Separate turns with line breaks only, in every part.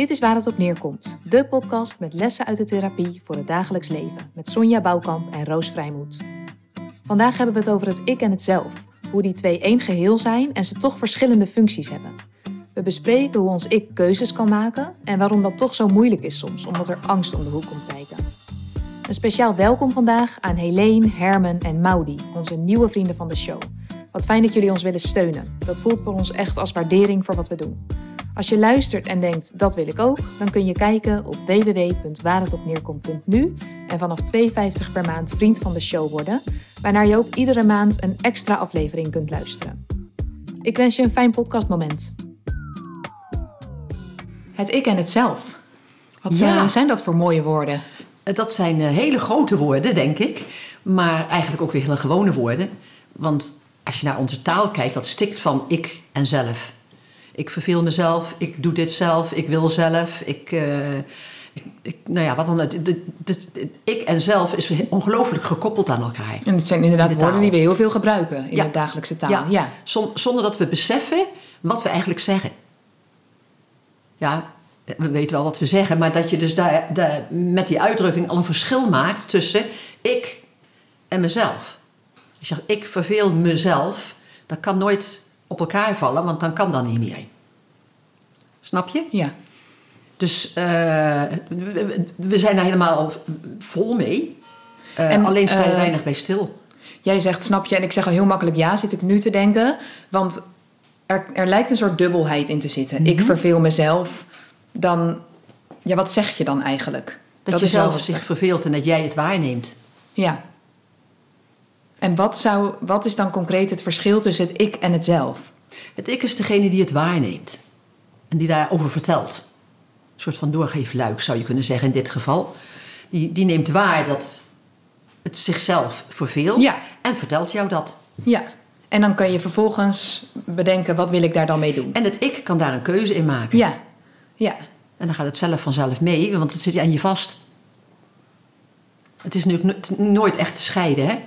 Dit is waar het op neerkomt. De podcast met lessen uit de therapie voor het dagelijks leven. Met Sonja Bouwkamp en Roos Vrijmoed. Vandaag hebben we het over het ik en het zelf. Hoe die twee één geheel zijn en ze toch verschillende functies hebben. We bespreken hoe ons ik keuzes kan maken en waarom dat toch zo moeilijk is soms, omdat er angst om de hoek komt kijken. Een speciaal welkom vandaag aan Helene, Herman en Maudi, onze nieuwe vrienden van de show. Wat fijn dat jullie ons willen steunen. Dat voelt voor ons echt als waardering voor wat we doen. Als je luistert en denkt dat wil ik ook, dan kun je kijken op www.waarhetopneerkomt.nu en vanaf 2,50 per maand vriend van de show worden, waarna je ook iedere maand een extra aflevering kunt luisteren. Ik wens je een fijn podcastmoment. Het ik en het zelf. Wat
Ja.
eh, zijn dat voor mooie woorden?
Dat zijn eh, hele grote woorden, denk ik. Maar eigenlijk ook weer hele gewone woorden. Want als je naar onze taal kijkt, dat stikt van ik en zelf. Ik verveel mezelf, ik doe dit zelf, ik wil zelf. Ik, eh, ik, nou ja, wat dan? Het, ik en zelf is ongelooflijk gekoppeld aan elkaar.
En het zijn inderdaad woorden die we heel veel gebruiken in
Ja.
de dagelijkse taal.
Ja.
Ja.
Zon- zonder dat we beseffen wat we eigenlijk zeggen. Ja, we weten wel wat we zeggen, maar dat je dus daar, daar met die uitdrukking al een verschil maakt tussen ik en mezelf. Als je zegt ik verveel mezelf, dat kan nooit op elkaar vallen, want dan kan dat niet meer. Snap je?
ja.
Dus eh, we, zijn daar helemaal vol mee. Eh,
En,
alleen sta je
eh,
weinig bij stil.
Jij zegt snap je en ik zeg al heel makkelijk ja, zit ik nu te denken. Want er, er lijkt een soort dubbelheid in te zitten. Ik verveel mezelf. Dan, ja, wat zeg je dan eigenlijk?
Dat,
is
je zelf zich verveelt en dat jij het waarneemt.
Ja. En wat, zou, wat is dan concreet het verschil tussen het ik en het zelf?
Het ik is degene die het waarneemt. En die daarover vertelt. Een soort van doorgeefluik zou je kunnen zeggen in dit geval. Die, die neemt waar dat het zichzelf verveelt.
Ja.
En vertelt jou dat.
Ja. En dan kan je vervolgens bedenken, wat wil ik daar dan mee doen?
En het ik kan daar een keuze in maken.
Ja. Ja.
En dan gaat het zelf vanzelf mee, want het zit aan je vast. Het is nu no- nooit echt te scheiden, hè?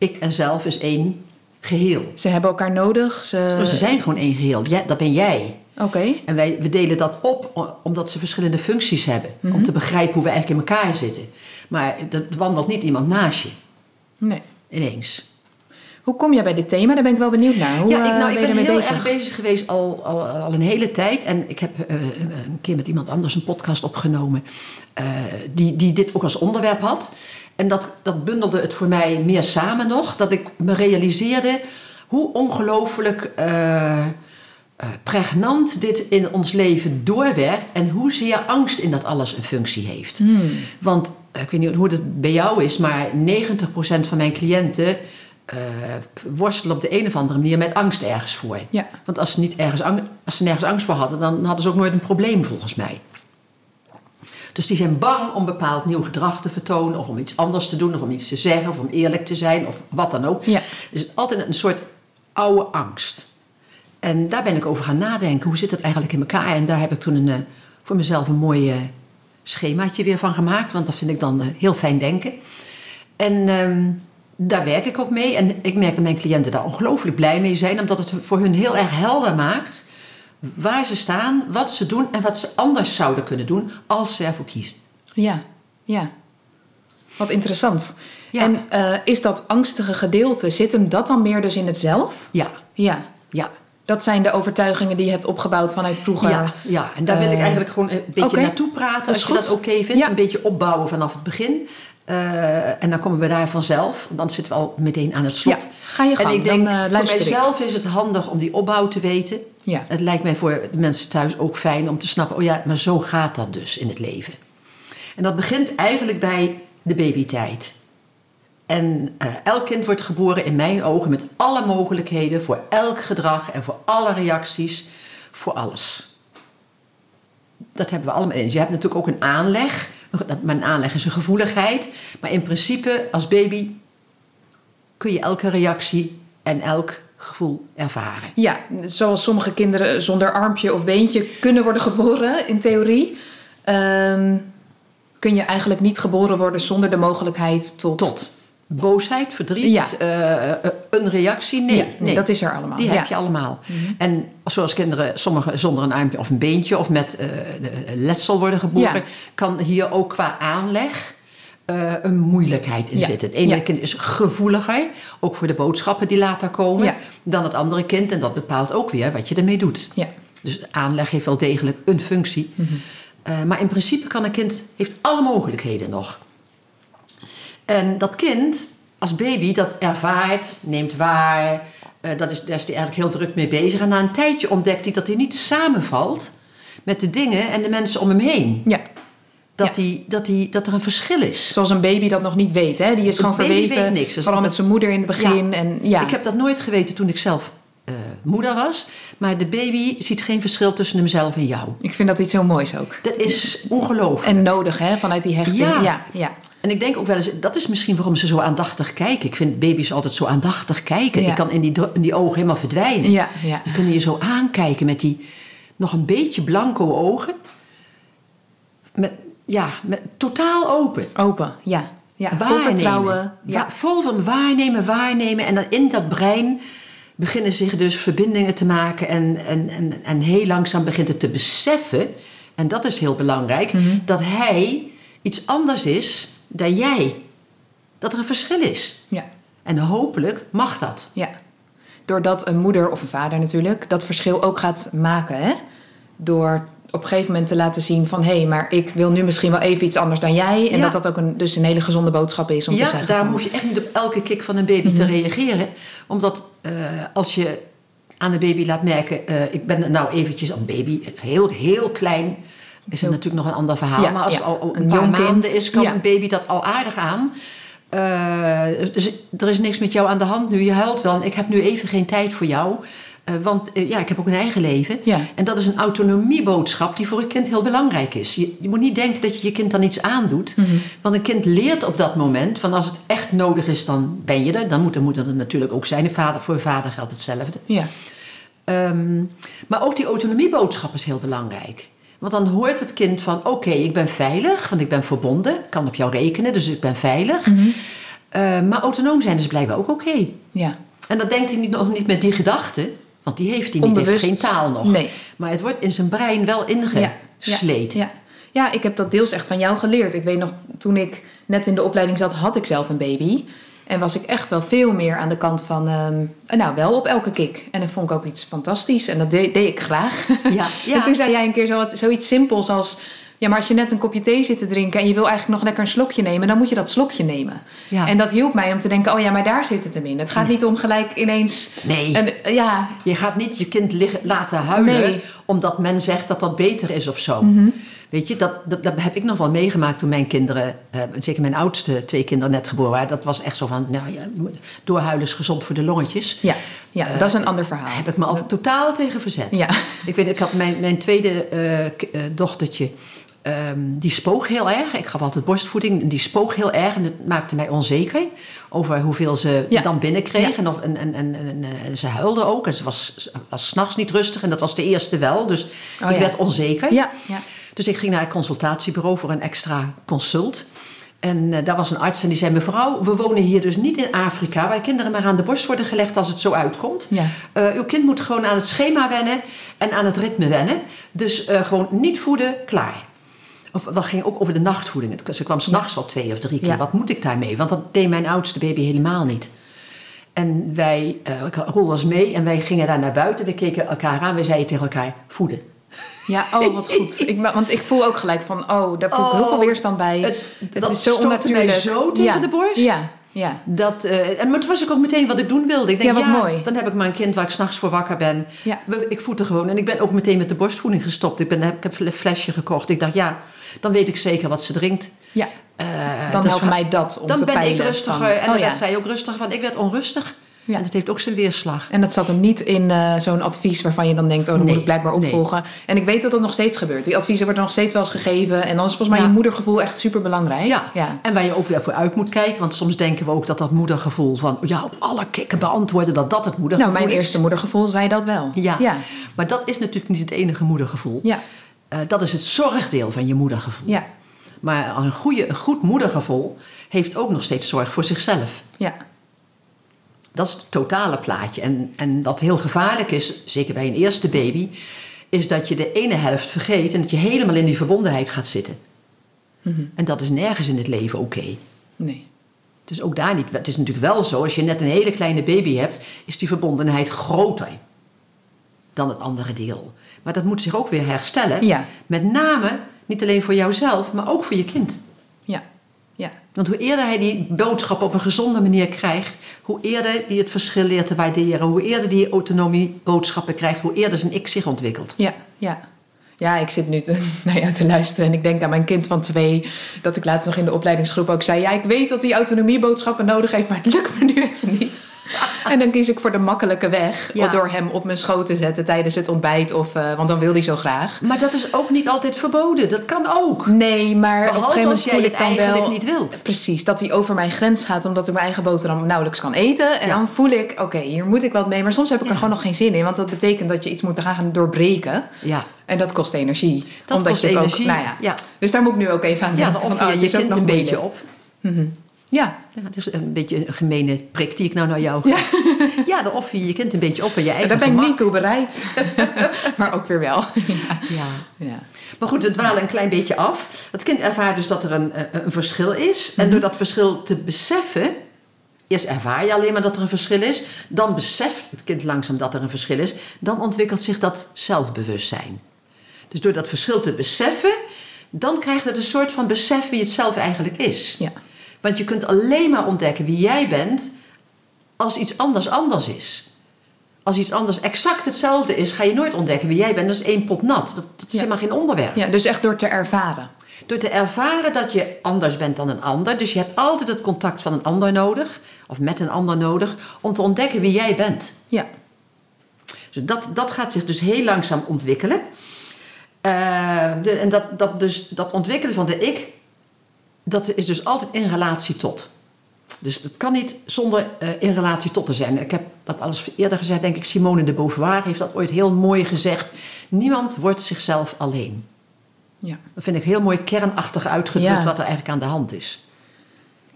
Ik en zelf is één geheel.
Ze hebben elkaar nodig. Ze...
Ze zijn gewoon één geheel. Ja, dat ben jij.
Oké.
En wij, we delen dat op omdat ze verschillende functies hebben.
Mhm.
Om te begrijpen hoe we eigenlijk in elkaar zitten. Maar dat wandelt niet iemand naast je
Nee.
ineens.
Hoe kom jij bij dit thema? Daar ben ik wel benieuwd naar. Hoe
ja, ik,
eh,
nou, ik
ben je
ben heel
bezig?
erg bezig geweest al, al, al een hele tijd. En ik heb eh, een een keer met iemand anders een podcast opgenomen. eh, die, die dit ook als onderwerp had. En dat, dat bundelde het voor mij meer samen nog. Dat ik me realiseerde hoe ongelooflijk eh, eh, pregnant dit in ons leven doorwerkt. En hoezeer angst in dat alles een functie heeft.
Hmm.
Want eh, ik weet niet hoe het bij jou is, maar 90% van mijn cliënten worstelen op de een of andere manier met angst ergens voor.
Ja.
Want als ze, niet ergens ang- als ze nergens angst voor hadden, dan hadden ze ook nooit een probleem volgens mij. Dus die zijn bang om bepaald nieuw gedrag te vertonen, of om iets anders te doen, of om iets te zeggen, of om eerlijk te zijn, of wat dan ook.
Ja.
Dus het is altijd een soort oude angst. En daar ben ik over gaan nadenken. Hoe zit het eigenlijk in elkaar? En daar heb ik toen een, eh, voor mezelf een mooi eh, schemaatje weer van gemaakt. Want dat vind ik dan eh, heel fijn denken. En ehm, daar werk ik ook mee. En ik merk dat mijn cliënten daar ongelooflijk blij mee zijn. Omdat het voor hun heel erg helder maakt waar ze staan, wat ze doen en wat ze anders zouden kunnen doen als ze ervoor kiezen.
Ja, ja. Wat interessant.
Ja.
En eh, is dat angstige gedeelte, zit hem dat dan meer dus in het zelf?
Ja,
Ja.
ja.
Dat zijn de overtuigingen die je hebt opgebouwd vanuit vroeger.
Ja, ja, en daar wil ik
Eh,
eigenlijk gewoon een beetje naartoe praten. Als je dat oké vindt.
Ja.
Een beetje opbouwen vanaf het begin. Eh, en dan komen we daar vanzelf. Dan zitten we al meteen aan het slot.
Ja, ga je gang.
En ik denk,
dan
voor
ik.
mijzelf is het handig om die opbouw te weten.
Ja.
Het lijkt mij voor de mensen thuis ook fijn om te snappen... oh ja, maar zo gaat dat dus in het leven. En dat begint eigenlijk bij de babytijd. En eh, elk kind wordt geboren in mijn ogen met alle mogelijkheden... voor elk gedrag en voor alle reacties, voor alles. Dat hebben we allemaal in. Je hebt natuurlijk ook een aanleg. Maar een aanleg is een gevoeligheid. Maar in principe, als baby kun je elke reactie en elk gevoel ervaren.
Ja, zoals sommige kinderen zonder armpje of beentje kunnen worden geboren, in theorie. ehm, kun je eigenlijk niet geboren worden zonder de mogelijkheid tot,
Tot. boosheid, verdriet,
Ja.
eh, eh, een reactie. Nee,
Ja,
nee,
dat is er allemaal.
Die
ja. Mhm.
heb je allemaal. En zoals kinderen, sommigen zonder een armpje of een beentje of met eh, letsel worden geboren, kan hier ook qua aanleg eh, een moeilijkheid in
Ja.
zitten. Het ene
Ja.
kind is gevoeliger, ook voor de boodschappen die later komen,
Ja.
dan het andere kind. En dat bepaalt ook weer wat je ermee doet.
Ja.
Dus aanleg heeft wel degelijk een functie.
Mhm.
Eh, maar in principe kan een kind heeft alle mogelijkheden nog. En dat kind als baby dat ervaart, neemt waar, eh, dat is, daar is hij eigenlijk heel druk mee bezig. En na een tijdje ontdekt hij dat hij niet samenvalt met de dingen en de mensen om hem heen.
ja.
Dat,
Ja.
hij, dat, hij, dat er een verschil is.
Zoals een baby dat nog niet weet, hè? Die is gewoon verweven.
weet niks. Dus
Vooral met zijn moeder in het begin. En, ja.
Ik heb dat nooit geweten toen ik zelf eh, moeder was. Maar de baby ziet geen verschil tussen hemzelf en jou.
Ik vind dat iets heel moois ook.
Dat is ongelooflijk.
En nodig, hè? Vanuit die hechting.
Ja.
ja. ja.
En ik denk ook wel eens, dat is misschien waarom ze zo aandachtig kijken. Ik vind baby's altijd zo aandachtig kijken. Ik kan in die, in die ogen helemaal verdwijnen.
Ja, ja.
Die kunnen je zo aankijken met die nog een beetje blanco ogen. Met, ja, met, totaal open.
Open, ja. ja. Vol vertrouwen. Ja.
Wa- vol van waarnemen, waarnemen. En dan in dat brein beginnen zich dus verbindingen te maken. En, en, en, en heel langzaam begint het te beseffen. En dat is heel belangrijk.
Mhm.
Dat hij iets anders is dan jij. Dat er een verschil is.
ja.
En hopelijk mag dat.
Ja. Doordat een moeder of een vader natuurlijk dat verschil ook gaat maken. Hè? Door op een gegeven moment te laten zien van... hé, hey, maar ik wil nu misschien wel even iets anders dan jij. En
Ja.
dat dat ook een, dus een hele gezonde boodschap is om te
ja,
zeggen.
daar
van, Mhm.
hoef je echt niet op elke kick van een baby te reageren. Omdat eh, als je aan de baby laat merken... eh, ik ben nou eventjes een baby, heel, heel klein... is het natuurlijk nog een ander verhaal.
Ja,
maar als
ja.
het al een,
Een
paar
jong kind.
maanden is... kan
Ja.
een baby dat al aardig aan. Eh, dus er is niks met jou aan de hand nu. Je huilt wel. en Ik heb nu even geen tijd voor jou. Eh, want eh, ja, ik heb ook een eigen leven.
Ja.
En dat is een autonomieboodschap die voor een kind heel belangrijk is. Je, je moet niet denken dat je je kind dan iets aandoet.
Mhm.
Want een kind leert op dat moment van als het echt nodig is, dan ben je er. Dan moet de moeder er natuurlijk ook zijn. De vader, voor de vader geldt hetzelfde.
Ja,
Ehm, maar ook die autonomieboodschap is heel belangrijk. Want dan hoort het kind van, oké, ik ben veilig, want ik ben verbonden. Ik kan op jou rekenen, dus ik ben veilig.
Mhm.
Eh, maar autonoom zijn is blijkbaar ook oké.
ja.
En dat denkt hij niet, nog niet met die gedachte, want die heeft hij niet, heeft
Onbewust.
geen taal nog.
Nee.
Maar het wordt in zijn brein wel ingesleed.
Ja, ja. ja, ik heb dat deels echt van jou geleerd. Ik weet nog, toen ik net in de opleiding zat, had ik zelf een baby. En was ik echt wel veel meer aan de kant van, ehm, nou wel op elke kick. En dat vond ik ook iets fantastisch en dat deed, deed ik graag.
Ja, ja.
En toen zei jij een keer zo zoiets simpels als... Ja, maar als je net een kopje thee zit te drinken en je wil eigenlijk nog lekker een slokje nemen, dan moet je dat slokje nemen.
Ja.
En dat hielp mij om te denken, oh ja, maar daar zit het hem in. Het gaat niet om gelijk ineens.
Nee.
En, ja,
Je gaat niet je kind liggen, laten huilen
Nee. Mhm.
omdat men zegt dat dat beter is of zo. Weet je, dat, dat, dat heb ik nog wel meegemaakt toen mijn kinderen, eh, zeker mijn oudste twee kinderen net geboren waren. Dat was echt zo van, nou ja, doorhuilen is gezond voor de longetjes.
ja, ja dat is een ander verhaal.
Daar heb ik me altijd totaal tegen verzet.
Ja.
Ik weet, ik had mijn, mijn tweede eh, eh, dochtertje, ehm, die spoog heel erg. Ik gaf altijd borstvoeding, en die spoog heel erg en dat maakte mij onzeker over hoeveel ze
Ja.
dan binnenkreeg.
Ja.
En, of, en, en, en, en, en ze huilde ook en ze was, was s'nachts niet rustig en dat was de eerste wel. Dus
Oh
ik
ja.
werd onzeker.
Ja, ja.
Dus ik ging naar het consultatiebureau voor een extra consult. En eh, daar was een arts en die zei: Mevrouw, we wonen hier dus niet in Afrika, waar kinderen maar aan de borst worden gelegd als het zo uitkomt.
Ja.
Eh, uw kind moet gewoon aan het schema wennen en aan het ritme wennen. Dus eh, gewoon niet voeden, klaar. Of dat ging ook over de nachtvoeding. Ze kwam s'nachts wel twee of drie keer.
Ja.
Wat moet ik daarmee? Want dat deed mijn oudste baby helemaal niet. En wij, eh ik rolde mee en wij gingen daar naar buiten. We keken elkaar aan. We zeiden tegen elkaar: voeden.
Ja, oh wat goed. Ik, want ik voel ook gelijk van, oh, daar voel ik heel veel weerstand bij.
Het-
Het,
dat
is zo
stootte mij
onnatuurlijk.
zo tegen
ja.
de borst.
Ja, ja.
Dat, eh, en maar toen was ik ook meteen wat ik doen wilde. Ik denk,
Ja,
ja,
wat mooi.
dan heb ik maar een kind waar ik s'nachts voor wakker ben.
Ja.
Ik voed er gewoon. En ik ben ook meteen met de borstvoeding gestopt. Ik, ben, ik heb een flesje gekocht. Ik dacht, ja, dan weet ik zeker wat ze drinkt.
ja.
Eh,
Dan
dus
helpt mij dat om
Dan
te
ben
peilen.
ik rustiger.
van,
en dan
oh, ja.
werd zij ook rustiger van. Ik werd onrustig.
Ja.
En dat heeft ook zijn weerslag.
En dat zat hem niet in eh, zo'n advies waarvan je dan denkt, oh, dan
Nee,
moet ik blijkbaar
nee.
opvolgen. En ik weet dat dat nog steeds gebeurt. Die adviezen worden nog steeds wel eens gegeven. En dan is volgens mij
Ja.
je moedergevoel echt super belangrijk.
Ja.
ja.
En waar je ook weer voor uit moet kijken. Want soms denken we ook dat dat moedergevoel van... ja, op alle kikken beantwoorden dat dat het moedergevoel
Nou, mijn
is.
eerste moedergevoel zei dat wel.
Ja.
Ja.
Maar dat is natuurlijk niet het enige moedergevoel.
Ja.
Eh, dat is het zorgdeel van je moedergevoel.
Ja.
Maar een, goede, een goed moedergevoel heeft ook nog steeds zorg voor zichzelf.
Ja.
Dat is het totale plaatje. En, en wat heel gevaarlijk is, zeker bij een eerste baby, is dat je de ene helft vergeet en dat je helemaal in die verbondenheid gaat zitten.
Mhm.
En dat is nergens in het leven oké.
Nee.
Dus ook daar niet. Het is natuurlijk wel zo, als je net een hele kleine baby hebt, is die verbondenheid groter dan het andere deel. Maar dat moet zich ook weer herstellen.
Ja.
Met name niet alleen voor jouzelf, maar ook voor je kind.
Ja. Ja.
Want hoe eerder hij die boodschap op een gezonde manier krijgt, hoe eerder hij het verschil leert te waarderen, hoe eerder die autonomie boodschappen krijgt, hoe eerder zijn ik zich ontwikkelt.
Ja. Ja. Ja, ik zit nu te, nou ja, te luisteren en ik denk aan mijn kind van twee. Dat ik laatst nog in de opleidingsgroep ook zei: Ja, ik weet dat hij autonomieboodschappen nodig heeft, maar het lukt me nu even niet. En dan kies ik voor de makkelijke weg
Ja.
door hem op mijn schoot te zetten tijdens het ontbijt. Of, eh, want dan wil hij zo graag.
Maar dat is ook niet altijd verboden. Dat kan ook.
Nee, maar op een gegeven moment voel ik dan wel...
niet wilt.
Precies, dat hij over mijn grens gaat omdat ik mijn eigen boterham nauwelijks kan eten. En
Ja.
dan voel ik, oké, hier moet ik wat mee. Maar soms heb ik er
Ja.
gewoon nog geen zin in. Want dat betekent dat je iets moet gaan doorbreken.
Ja,
En dat kost energie.
dat
omdat
kost
je
energie.
Ook, nou ja.
ja.
Dus daar moet ik nu ook even aan
ja
denken.
dan
van,
offer
oh,
je
is ook
kind een beetje op.
Mhm. Ja,
Ja, het is een beetje een gemene prik die ik nou naar jou geef. Ja, dan offer je je kind een beetje op en je eigen
daar ben ik
gemak.
niet toe bereid. maar ook weer wel. ja.
Ja.
Ja.
Maar goed, we dwalen een klein beetje af. Het kind ervaart dus dat er een, een een verschil is.
Mhm.
En door dat verschil te beseffen... Eerst ervaar je alleen maar dat er een verschil is. Dan beseft het kind langzaam dat er een verschil is. Dan ontwikkelt zich dat zelfbewustzijn. Dus door dat verschil te beseffen... dan krijgt het een soort van besef wie het zelf eigenlijk is.
Ja.
Want je kunt alleen maar ontdekken wie jij bent... als iets anders anders is. Als iets anders exact hetzelfde is... ga je nooit ontdekken wie jij bent. Dat is één pot nat. Dat, dat is
Ja.
helemaal geen onderwerp.
ja, dus echt door te ervaren.
Door te ervaren dat je anders bent dan een ander. Dus je hebt altijd het contact van een ander nodig. Of met een ander nodig. Om te ontdekken wie jij bent.
Ja.
Dus dat, dat gaat zich dus heel langzaam ontwikkelen. Eh, de- en dat, dat, dus, dat ontwikkelen van de ik. Dat is dus altijd in relatie tot. Dus dat kan niet zonder eh, in relatie tot te zijn. Ik heb dat alles eerder gezegd, denk ik. Simone de Beauvoir heeft dat ooit heel mooi gezegd. Niemand wordt zichzelf alleen.
ja.
Dat vind ik heel mooi kernachtig uitgedrukt
Ja.
wat er eigenlijk aan de hand is.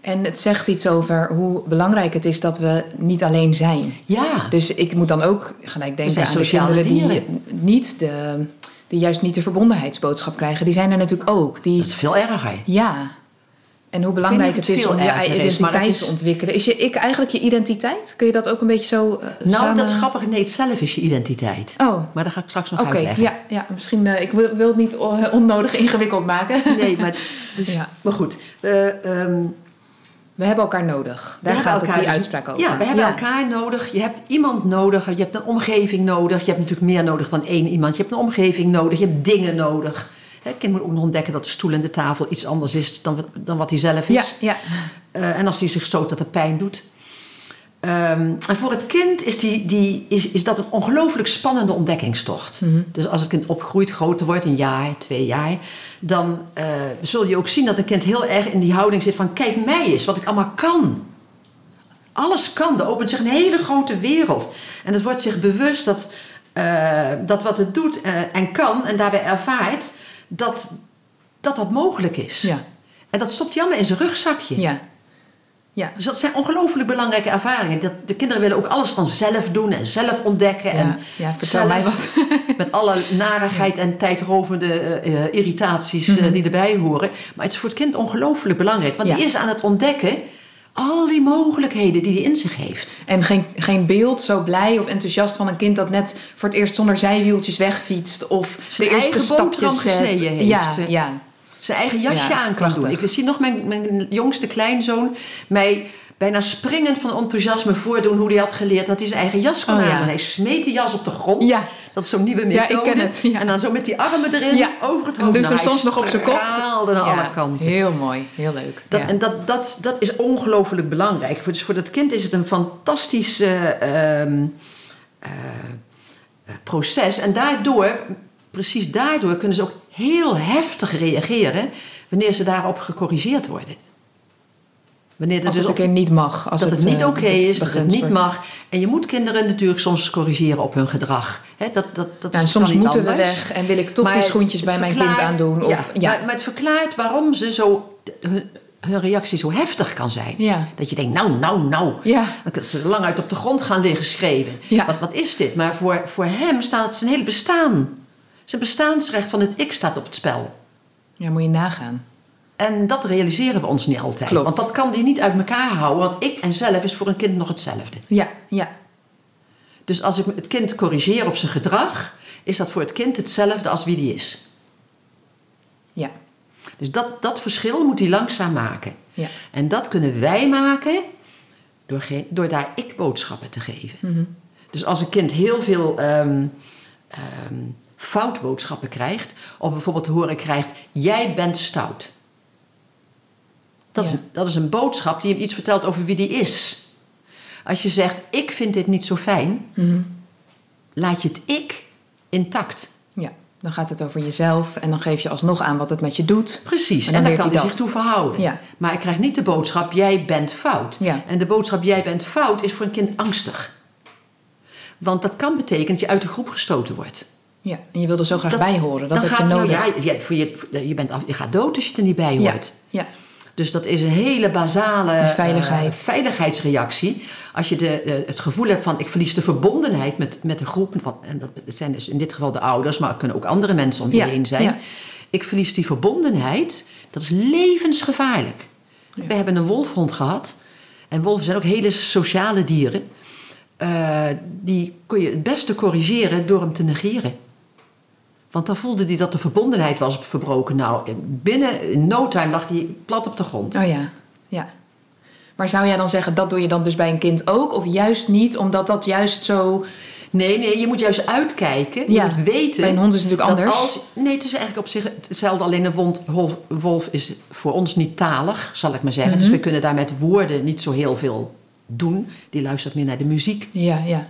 En het zegt iets over hoe belangrijk het is dat we niet alleen zijn.
Ja,
Dus ik moet dan ook gelijk denken aan de
sociale
kinderen die niet de, die juist niet de verbondenheidsboodschap krijgen. Die zijn er natuurlijk ook. Die,
dat is veel erger.
ja. En hoe belangrijk het is om je
is,
identiteit te ontwikkelen. Is je ik eigenlijk je identiteit? Kun je dat ook een beetje zo eh,
Nou,
samen...
dat is grappig. Nee, het zelf is je identiteit.
Oh,
Maar dat ga ik straks nog
oké.
uitleggen.
Ja, ja, misschien... eh, ik wil, wil het niet on- onnodig ingewikkeld maken.
Nee, maar, dus,
Ja.
maar goed. Eh, ehm,
We hebben elkaar nodig.
we
Daar gaat
elkaar
die
dus-
uitspraak over.
Ja, we hebben elkaar nodig. Je hebt iemand nodig. Je hebt een omgeving nodig. Je hebt natuurlijk meer nodig dan één iemand. Je hebt een omgeving nodig. Je hebt dingen nodig. Het kind moet ook nog ontdekken dat de stoel en de tafel iets anders is dan, wat- dan wat hij zelf is.
Ja, ja.
Eh, en als hij zich stoot, dat het pijn doet. Ehm, en voor het kind is, die, die, is, is dat een ongelooflijk spannende ontdekkingstocht.
Mhm.
Dus als het kind opgroeit, groter wordt, een jaar, twee jaar... dan eh, zul je ook zien dat het kind heel erg in die houding zit van... kijk mij eens, wat ik allemaal kan. Alles kan. Er opent zich een hele grote wereld. En het wordt zich bewust dat, eh, dat wat het doet en kan... en daarbij ervaart dat dat, dat mogelijk is.
Ja.
En dat stopt allemaal in zijn rugzakje.
Ja. Ja.
Dus dat zijn ongelooflijk belangrijke ervaringen. Dat, de kinderen willen ook alles dan zelf doen en zelf ontdekken. En
Ja, vertel
zelf,
mij wat.
Met alle narigheid en tijdrovende eh, eh, irritaties eh,
Mhm.
die erbij horen. Maar het is voor het kind ongelooflijk belangrijk. Want
Ja.
die is aan het ontdekken al die mogelijkheden die hij in zich heeft.
En geen, geen beeld zo blij of enthousiast van een kind dat net voor het eerst zonder zijwieltjes wegfietst. Of
Zijn
de eerste stapjes zet.
gesneden heeft.
Ja, ja.
Zijn eigen jasje
Ja,
aan kan
prachtig.
doen. Ik zie nog mijn, mijn jongste kleinzoon mij bijna springend van enthousiasme voordoen hoe hij had geleerd dat hij zijn eigen jas kon
Oh, ja.
hij smeet de jas op de grond.
Ja.
Dat is zo'n nieuwe
Ja,
methode.
ik ken het, ja.
En dan zo met die armen erin
Ja.
over het hoofd.
dus
Nou,
hem soms nog op zijn kop.
straalde naar
Ja,
alle kanten.
Heel mooi, heel leuk.
Dat,
ja.
En dat, dat, dat is ongelooflijk belangrijk. Dus voor dat kind is het een fantastisch eh, ehm, eh, eh, proces. En daardoor, precies daardoor, kunnen ze ook heel heftig reageren wanneer ze daarop gecorrigeerd worden. Wanneer er
Als
dus
het een keer niet mag. Als
dat het, niet
eh,
oké is, dat het niet mag. En je moet kinderen natuurlijk soms corrigeren op hun gedrag. Hè, dat, dat, dat
Ja, en soms moeten we weg en wil ik toch
Maar
die schoentjes bij mijn kind aandoen. Of,
ja,
ja,
Maar, maar het verklaart waarom ze zo, hun, hun reactie zo heftig kan zijn.
ja.
Dat je denkt, nou, nou, nou. kunnen ze lang uit op de grond gaan liggen schreeuwen. Wat, wat is dit? Maar voor, voor hem staat het zijn hele bestaan. Zijn bestaansrecht van het ik staat op het spel.
ja, moet je nagaan.
En dat realiseren we ons niet altijd.
Klopt.
Want dat kan die niet uit elkaar houden. Want ik en zelf is voor een kind nog hetzelfde.
Ja, ja,
Dus als ik het kind corrigeer op zijn gedrag... is dat voor het kind hetzelfde als wie die is.
ja,
Dus dat, dat verschil moet hij langzaam maken.
ja.
En dat kunnen wij maken door, geen, door daar ik-boodschappen te geven.
Mhm.
Dus als een kind heel veel ehm ehm, foutboodschappen krijgt... of bijvoorbeeld te horen krijgt... jij bent stout. Dat,
Ja.
is, dat is een boodschap die hem iets vertelt over wie die is. Als je zegt, ik vind dit niet zo fijn...
Mhm.
laat je het ik intact.
ja. Dan gaat het over jezelf en dan geef je alsnog aan wat het met je doet.
Precies,
En
en,
dan
kan
hij
hij zich toe verhouden.
Ja.
Maar hij krijgt niet de boodschap, jij bent fout.
Ja.
En de boodschap, jij bent fout, is voor een kind angstig. Want dat kan betekenen dat je uit de groep gestoten wordt.
Ja, en je wil er zo graag
Dat-
bij horen. Dat
dan
heb
gaat
je
hij-
nodig.
ja, je, voor je, je, bent af, je gaat dood als je er niet bij
ja,
hoort.
ja,
Dus dat is een hele basale
Een veiligheid.
eh, veiligheidsreactie. Als je de, de- het gevoel hebt van ik verlies de verbondenheid met, met de groep. Van, en dat zijn dus in dit geval de ouders, maar het kunnen ook andere mensen om je
Ja,
heen zijn.
ja.
Ik verlies die verbondenheid. Dat is levensgevaarlijk.
Ja.
We hebben een wolfhond gehad. En wolven zijn ook hele sociale dieren. Eh, die kun je het beste corrigeren door hem te negeren. Want dan voelde hij dat de verbondenheid was verbroken. Nou, binnen in no time lag hij plat op de grond.
Oh ja, ja. Maar zou jij dan zeggen, dat doe je dan dus bij een kind ook? Of juist niet, omdat dat juist zo...
Nee, nee, je moet juist uitkijken. Je
Ja,
moet weten.
bij een hond is het natuurlijk anders.
Als, nee, het is eigenlijk op zich hetzelfde. Alleen een wond, wolf, wolf is voor ons niet talig, zal ik maar zeggen.
Mhm.
Dus we kunnen daar met woorden niet zo heel veel doen. Die luistert meer naar de muziek.
Ja, ja,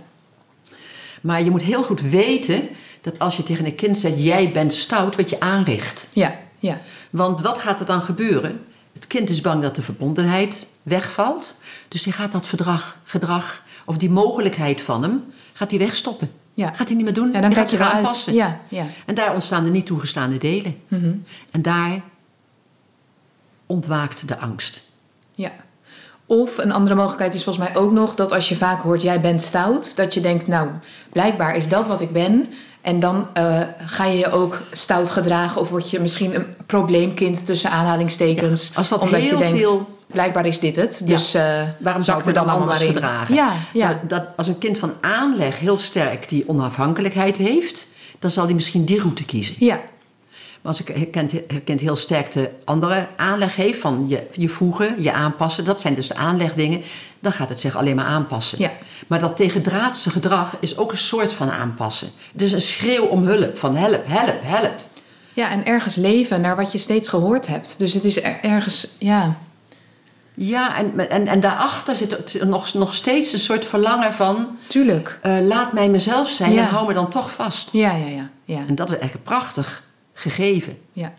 Maar je moet heel goed weten dat als je tegen een kind zegt: jij bent stout, wat je aanricht.
ja, ja.
Want wat gaat er dan gebeuren? Het kind is bang dat de verbondenheid wegvalt. Dus hij gaat dat verdrag, gedrag of die mogelijkheid van hem, gaat hij wegstoppen.
Ja,
Gaat hij niet meer doen.
ja dan
hij gaat
uit.
aanpassen.
Ja, ja.
En daar ontstaan de niet toegestaande delen.
Mhm.
En daar ontwaakt de angst.
Ja. Of een andere mogelijkheid is volgens mij ook nog dat als je vaak hoort jij bent stout, dat je denkt, nou, blijkbaar is dat wat ik ben. En dan eh, ga je je ook stout gedragen of word je misschien een probleemkind tussen aanhalingstekens.
Ja, als dat
omdat
heel
je denkt,
veel-
blijkbaar is dit het. Dus eh
Waarom zou ik
er
dan
allemaal
anders
in.
gedragen?
Ja, ja.
Dat als een kind van aanleg heel sterk die onafhankelijkheid heeft, dan zal hij misschien die route kiezen.
ja,
Als een kind, kind heel sterk de andere aanleg heeft, van je, je voegen, je aanpassen, dat zijn dus de aanlegdingen, dan gaat het zich alleen maar aanpassen.
Ja.
Maar dat tegendraadse gedrag is ook een soort van aanpassen. Het is een schreeuw om hulp, van help, help, help.
ja, en ergens leven naar wat je steeds gehoord hebt. Dus het is er- ergens, ja,
Ja, en, en, en daarachter zit nog, nog steeds een soort verlangen van...
tuurlijk.
eh, laat mij mezelf zijn
Ja.
en hou me dan toch vast.
Ja, ja, ja, ja,
En dat is echt prachtig gegeven.
ja.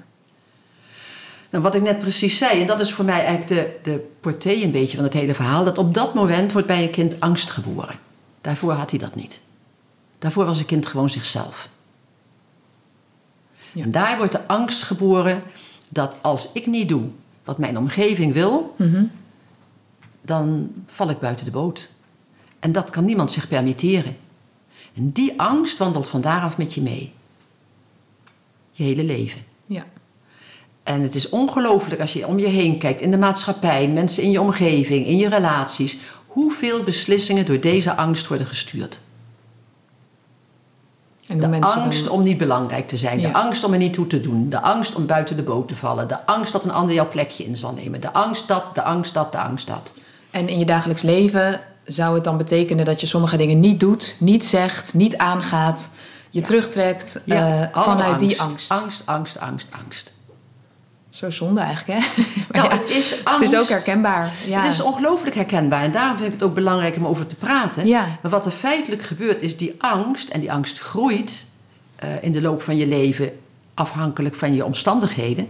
Nou, wat ik net precies zei, en dat is voor mij eigenlijk de, de portée een beetje van het hele verhaal... dat op dat moment wordt bij een kind angst geboren. Daarvoor had hij dat niet. Daarvoor was een kind gewoon zichzelf.
Ja.
En daar wordt de angst geboren dat als ik niet doe wat mijn omgeving wil...
Mhm.
dan val ik buiten de boot. En dat kan niemand zich permitteren. En die angst wandelt van daaraf met je mee. Je hele leven.
ja.
En het is ongelooflijk als je om je heen kijkt, in de maatschappij, mensen in je omgeving, in je relaties, hoeveel beslissingen door deze angst worden gestuurd.
En
De angst
dan-
om niet belangrijk te zijn,
Ja.
de angst om er niet toe te doen, de angst om buiten de boot te vallen, de angst dat een ander jouw plekje in zal nemen, de angst dat, de angst dat, de angst dat.
En in je dagelijks leven zou het dan betekenen dat je sommige dingen niet doet, niet zegt, niet aangaat, je terugtrekt eh, vanuit die angst.
Angst, angst, angst, angst.
Zo zonde eigenlijk, hè? Maar
Nou,
ja,
het is
het
angst.
is ook herkenbaar. Ja.
Het is ongelooflijk herkenbaar en daarom vind ik het ook belangrijk om over te praten. Maar wat er feitelijk gebeurt is die angst, en die angst groeit eh, in de loop van je leven afhankelijk van je omstandigheden.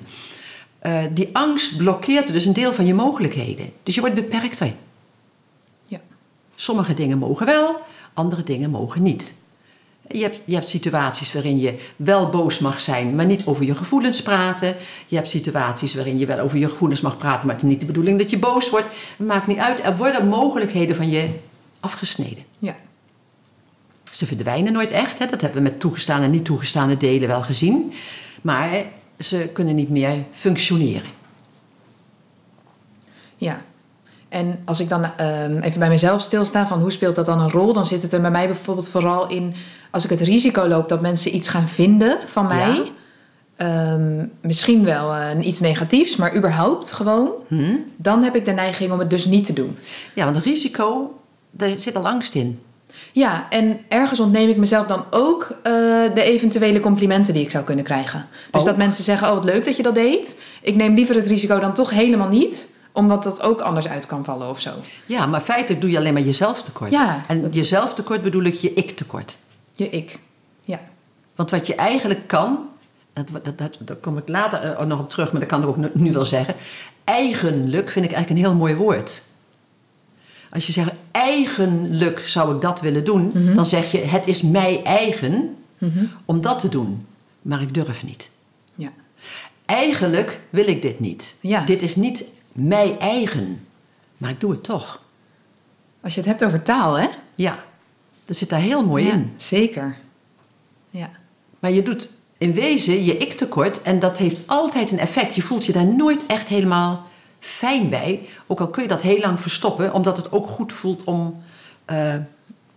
eh, die angst blokkeert dus een deel van je mogelijkheden. Dus je wordt beperkter.
Ja.
Sommige dingen mogen wel, andere dingen mogen niet. Je hebt, je hebt situaties waarin je wel boos mag zijn, maar niet over je gevoelens praten. Je hebt situaties waarin je wel over je gevoelens mag praten, maar het is niet de bedoeling dat je boos wordt. Het maakt niet uit. Er worden mogelijkheden van je afgesneden.
Ja.
Ze verdwijnen nooit echt. Hè? Dat hebben we met toegestane en niet toegestane delen wel gezien. Maar ze kunnen niet meer functioneren.
Ja. En als ik dan ehm, even bij mezelf stilsta van hoe speelt dat dan een rol, dan zit het er bij mij bijvoorbeeld vooral in als ik het risico loop dat mensen iets gaan vinden van mij.
Ja.
ehm, misschien wel eh, iets negatiefs, maar überhaupt gewoon.
Hm?
Dan heb ik de neiging om het dus niet te doen.
Ja, want een risico, daar zit al angst in.
Ja, en ergens ontneem ik mezelf dan ook eh, de eventuele complimenten die ik zou kunnen krijgen. Dus
Ook?
dat mensen zeggen, oh wat leuk dat je dat deed. Ik neem liever het risico dan toch helemaal niet. Omdat dat ook anders uit kan vallen of zo.
Ja, maar feitelijk doe je alleen maar jezelf tekort.
Ja,
en
dat-
jezelf tekort bedoel ik je ik tekort.
Je ik. Ja.
Want wat je eigenlijk kan, dat, dat, dat, daar kom ik later eh, nog op terug, maar dat kan ik ook nu, nu wel zeggen. Eigenlijk vind ik eigenlijk een heel mooi woord. Als je zegt, eigenlijk zou ik dat willen doen,
Mhm.
dan zeg je, het is mij eigen
Mhm.
om dat te doen, maar ik durf niet.
Ja.
Eigenlijk wil ik dit niet.
Ja.
Dit is niet mij eigen, maar ik doe het toch.
Als je het hebt over taal, hè?
Ja, dat zit daar heel mooi
Ja,
in.
Zeker. Ja.
Maar je doet in wezen je ik tekort en dat heeft altijd een effect. Je voelt je daar nooit echt helemaal fijn bij. Ook al kun je dat heel lang verstoppen, omdat het ook goed voelt om. eh,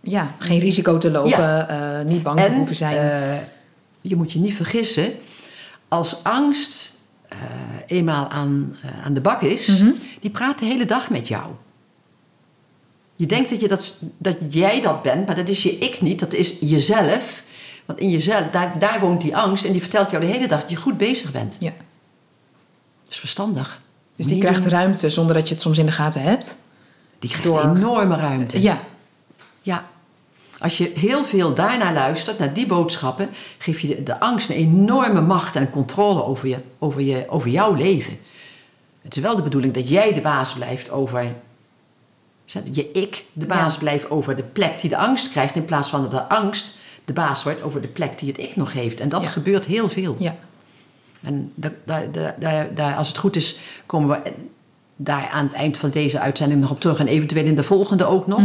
Ja, geen risico te lopen, eh, niet bang te
en
hoeven zijn.
eh, je moet je niet vergissen, als angst eenmaal aan, eh, aan de bak is,
Mhm.
die praat de hele dag met jou. Je denkt dat, je dat, dat jij dat bent, maar dat is je ik niet, dat is jezelf. Want in jezelf, daar, daar woont die angst en die vertelt jou de hele dag dat je goed bezig bent.
ja.
Dat is verstandig.
Dus die
Niet
krijgt
doen.
ruimte zonder dat je het soms in de gaten hebt.
Die krijgt
door-
enorme ruimte.
Ja.
Ja. Als je heel veel daarnaar luistert, naar die boodschappen, geef je de, de angst een enorme macht en controle over, je, over, je, over jouw leven. Het is wel de bedoeling dat jij de baas blijft over. Je ik de baas
Ja.
blijft over de plek die de angst krijgt, in plaats van dat de angst de baas wordt over de plek die het ik nog heeft. En dat
Ja.
gebeurt heel veel.
Ja.
En da- da- da- da- daar, als het goed is, komen we daar aan het eind van deze uitzending nog op terug. En eventueel in de volgende ook nog.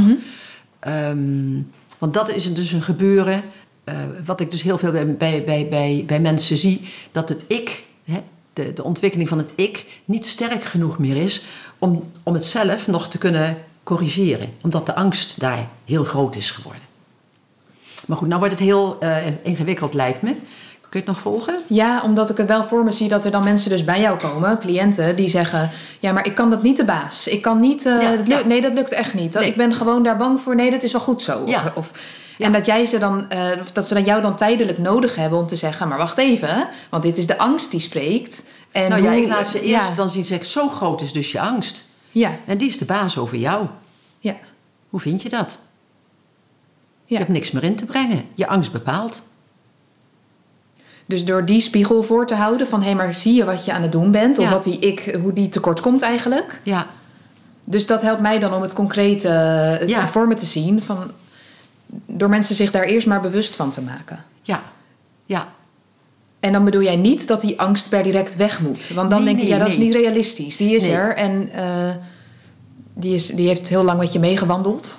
Ehm, want dat is dus een gebeuren. eh, wat ik dus heel veel bij, bij, bij, bij, mensen zie. Dat het ik, hè, de, de ontwikkeling van het ik, niet sterk genoeg meer is. Om, om het zelf nog te kunnen corrigeren. Omdat de angst daar heel groot is geworden. Maar goed, nou wordt het heel eh, ingewikkeld lijkt me. Kun je het nog volgen?
Ja, omdat ik het wel voor me zie dat er dan mensen dus bij jou komen, cliënten, die zeggen: Ja, maar ik kan dat niet de baas. Ik kan niet. eh,
Ja,
dat
ja.
Nee, dat lukt echt niet.
Nee.
Ik ben gewoon daar bang voor. Nee, dat is wel goed zo.
Ja.
Of. En dat jij ze dan, of dat ze dan jou dan tijdelijk nodig hebben om te zeggen: Maar wacht even, want dit is de angst die spreekt. En
nou ja, ik laat ze eerst dan zien zeggen, zo groot is dus je angst.
Ja,
En die is de baas over jou.
ja,
Hoe vind je dat? Je hebt niks meer in te brengen. Je angst bepaalt.
Dus door die spiegel voor te houden van hé, maar zie je wat je aan het doen bent? Of
Ja.
wat die ik, hoe die tekort komt eigenlijk.
Ja,
Dus dat helpt mij dan om het concreet eh,
Ja.
voor me te zien. Van, door mensen zich daar eerst maar bewust van te maken.
ja, ja.
En dan bedoel jij niet dat die angst per direct weg moet. Want dan
Nee,
denk
nee,
ja, dat is niet realistisch. Die is er en eh, die, is, die heeft heel lang met je meegewandeld.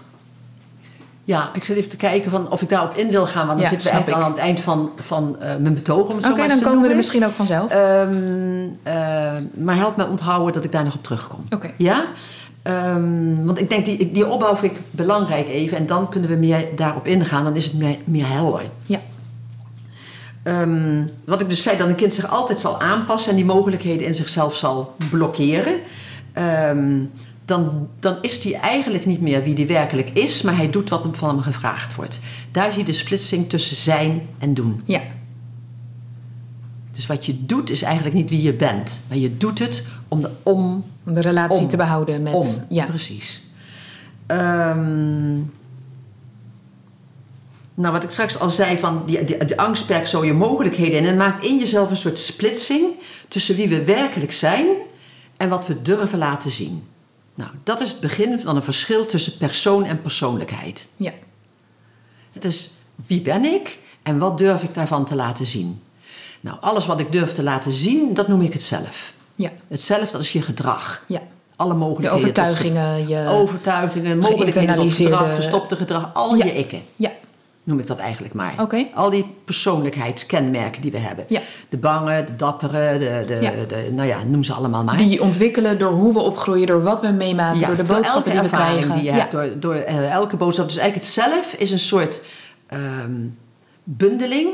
Ja, ik zit even te kijken van of ik daarop in wil gaan. Want dan
Ja,
zitten we eigenlijk al aan het eind van, van eh, mijn betoog.
Oké, dan komen we er misschien ook vanzelf.
Ehm, eh, maar help me onthouden dat ik daar nog op terugkom.
Oké.
Ja? Ehm, want ik denk, die, die opbouw vind ik belangrijk even. En dan kunnen we meer daarop ingaan. Dan is het meer, meer helder.
Ja.
Ehm, wat ik dus zei, dat een kind zich altijd zal aanpassen... en die mogelijkheden in zichzelf zal blokkeren... Ehm, dan, dan is hij eigenlijk niet meer wie hij werkelijk is... maar hij doet wat hem van hem gevraagd wordt. Daar zie je de splitsing tussen zijn en doen.
Ja.
Dus wat je doet is eigenlijk niet wie je bent. Maar je doet het om de om
Om de relatie
Om.
te behouden met...
om.
Ja.
Precies. Ehm, Nou, wat ik straks al zei, van die, die, die angst perkt zo je mogelijkheden in. En maakt in jezelf een soort splitsing tussen wie we werkelijk zijn en wat we durven laten zien. Nou, dat is het begin van een verschil tussen persoon en persoonlijkheid.
Ja.
Het is wie ben ik en wat durf ik daarvan te laten zien. Nou, alles wat ik durf te laten zien, dat noem ik het zelf.
Ja.
Het zelf, dat is je gedrag.
Ja.
Alle
Je
mogelijkheden. tot
overtuigingen, je...
overtuigingen, mogelijkheden tot gedrag, verstopte gedrag, al
Ja.
je ikken,
Ja.
Noem ik dat eigenlijk maar. Al die persoonlijkheidskenmerken die we hebben.
Ja.
De bange, de dappere, de, de,
Ja.
de, nou ja, noem ze allemaal maar.
Die ontwikkelen door hoe we opgroeien, door wat we meemaken, door de
door
boodschappen
elke
die we
ervaring
krijgen.
die je
ja.
hebt, door, door eh, elke boodschap. Dus eigenlijk het zelf is een soort ehm, bundeling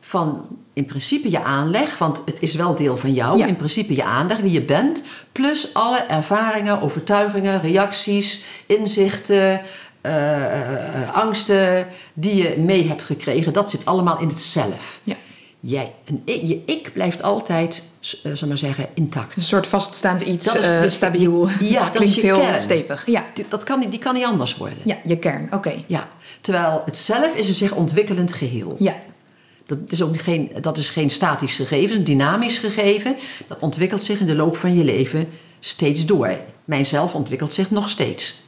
van in principe je aanleg, want het is wel deel van jou,
Ja.
in principe je aanleg, wie je bent, plus alle ervaringen, overtuigingen, reacties, inzichten, eh, eh, angsten die je mee hebt gekregen. Dat zit allemaal in het zelf.
Ja.
Jij, en je ik blijft altijd, zal maar zeggen, intact.
Een soort vaststaand iets,
Dat is de-
stabiel.
Ja, dat
klinkt heel
kern.
stevig. Ja.
Die, dat kan, niet- die kan niet anders worden.
ja, je kern. Oké.
Ja, terwijl het zelf is een zich ontwikkelend geheel.
Ja.
Dat is ook geen, dat is geen statisch gegeven, een dynamisch gegeven. Dat ontwikkelt zich in de loop van je leven steeds door. Mijn zelf ontwikkelt zich nog steeds.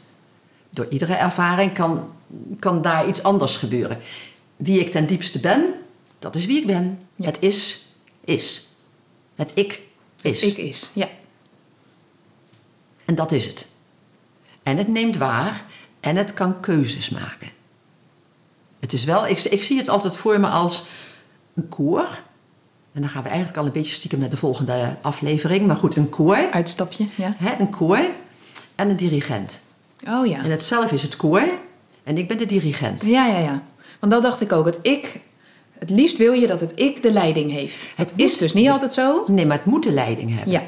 Door iedere ervaring kan, kan daar iets anders gebeuren. Wie ik ten diepste ben, dat is wie ik ben.
Ja.
Het is, is. Het ik is.
Ik is. Ja.
En dat is het. En het neemt waar en het kan keuzes maken. Het is wel, ik, ik zie het altijd voor me als een koor. En dan gaan we eigenlijk al een beetje stiekem naar de volgende aflevering. Maar goed, een koor.
Uitstapje. Ja.
Hè, een koor en een dirigent.
Oh ja.
En het zelf is het koor en ik ben de dirigent.
Ja, ja, ja. Want dat dacht ik ook. Het ik, het liefst wil je dat het ik de leiding heeft.
Het
Het is
moet-
dus niet altijd zo.
Nee, maar het moet de leiding hebben.
Ja.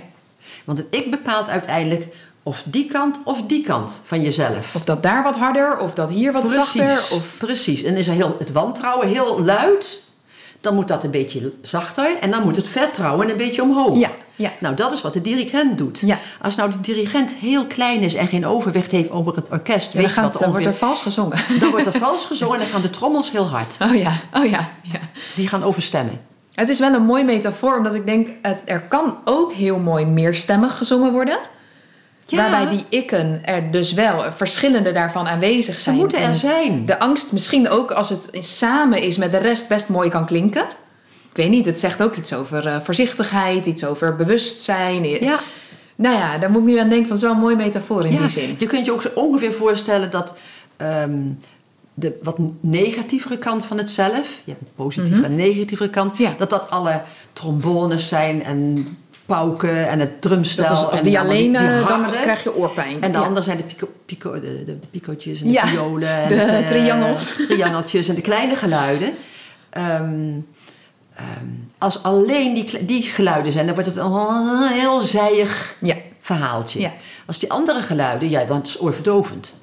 Want het ik bepaalt uiteindelijk of die kant of die kant van jezelf.
Of dat daar wat harder, of dat hier wat zachter. Of...
Precies. En is heel, het wantrouwen heel luid, dan moet dat een beetje zachter. En dan moet het vertrouwen een beetje omhoog.
Ja, ja.
Nou, dat is wat de dirigent doet.
Ja.
Als nou de dirigent heel klein is en geen overwicht heeft over het orkest,
Ja,
weet
dan
je wat
dan wordt er vals gezongen.
Dan wordt er vals gezongen en dan gaan de trommels heel hard.
Oh ja, oh ja, ja.
Die gaan overstemmen.
Het is wel een mooi metafoor, omdat ik denk, er kan ook heel mooi meerstemmig gezongen worden.
Ja.
Waarbij die ikken er dus wel, verschillende daarvan aanwezig
Ze
zijn.
moeten er
En
zijn.
De angst misschien ook als het samen is met de rest best mooi kan klinken. Ik weet niet, het zegt ook iets over eh, voorzichtigheid, iets over bewustzijn.
Ja.
Nou ja, daar moet ik nu aan denken van zo'n mooi metafoor in
ja.
die zin.
Je kunt je ook ongeveer voorstellen dat ehm, de wat negatievere kant van het zelf, je hebt een positieve en een negatievere kant.
Ja.
dat dat alle trombones zijn en pauken en het drumstel.
Dat is, als
en
die alleen, eh, dan krijg je oorpijn.
En de
Ja.
andere zijn de, pico, pico, de, de, picootjes en de
Ja,
violen. En
de
eh,
triangels.
triangeltjes en de kleine geluiden. Ehm, ehm, als alleen die, die geluiden zijn, dan wordt het een heel zijig
Ja,
verhaaltje. Als die andere geluiden, ja, dan is het oorverdovend.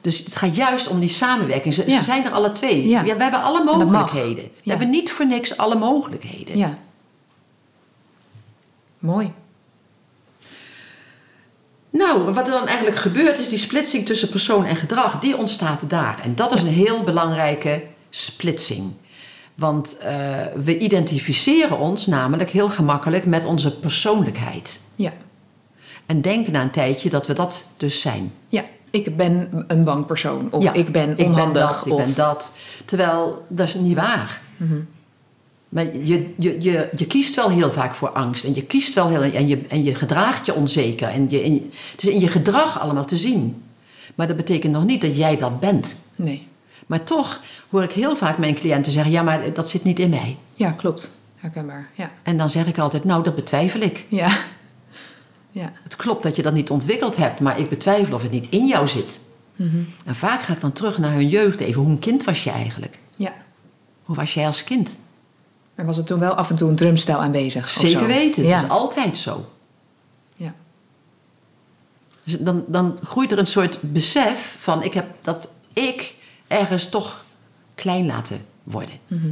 Dus het gaat juist om die samenwerking. Ze, ze zijn er alle twee.
Ja.
we hebben alle mogelijkheden. We hebben niet voor niks alle mogelijkheden.
ja. Mooi.
Nou, wat er dan eigenlijk gebeurt is die splitsing tussen persoon en gedrag, die ontstaat daar. En dat is een heel belangrijke splitsing. Want eh, we identificeren ons namelijk heel gemakkelijk met onze persoonlijkheid.
Ja.
En denken na een tijdje dat we dat dus zijn.
ja, ik ben een bang persoon. Of
Ja,
ik ben
Ik ben
onhandig.
dat, ik
of...
ben dat. Terwijl, dat is niet waar.
Mhm.
Maar je, je, je, je kiest wel heel vaak voor angst. En je kiest wel heel... En je, en je gedraagt je onzeker. En je, en je- het is in je gedrag allemaal te zien. Maar dat betekent nog niet dat jij dat bent.
Nee.
Maar toch hoor ik heel vaak mijn cliënten zeggen... Ja, maar dat zit niet in mij.
Ja, klopt. Herkenbaar. Ja.
En dan zeg ik altijd... Nou, dat betwijfel ik.
Ja. Ja.
Het klopt dat je dat niet ontwikkeld hebt... maar ik betwijfel of het niet in jou zit.
Mhm.
En vaak ga ik dan terug naar hun jeugd even. Hoe een kind was je eigenlijk?
Ja.
Hoe was jij als kind?
Er was er toen wel af en toe een drumstel aanwezig.
Zeker weten,
Ja.
dat is altijd zo.
Ja.
Dus dan, dan groeit er een soort besef van ik heb dat ik ergens toch klein laten worden.
Mhm.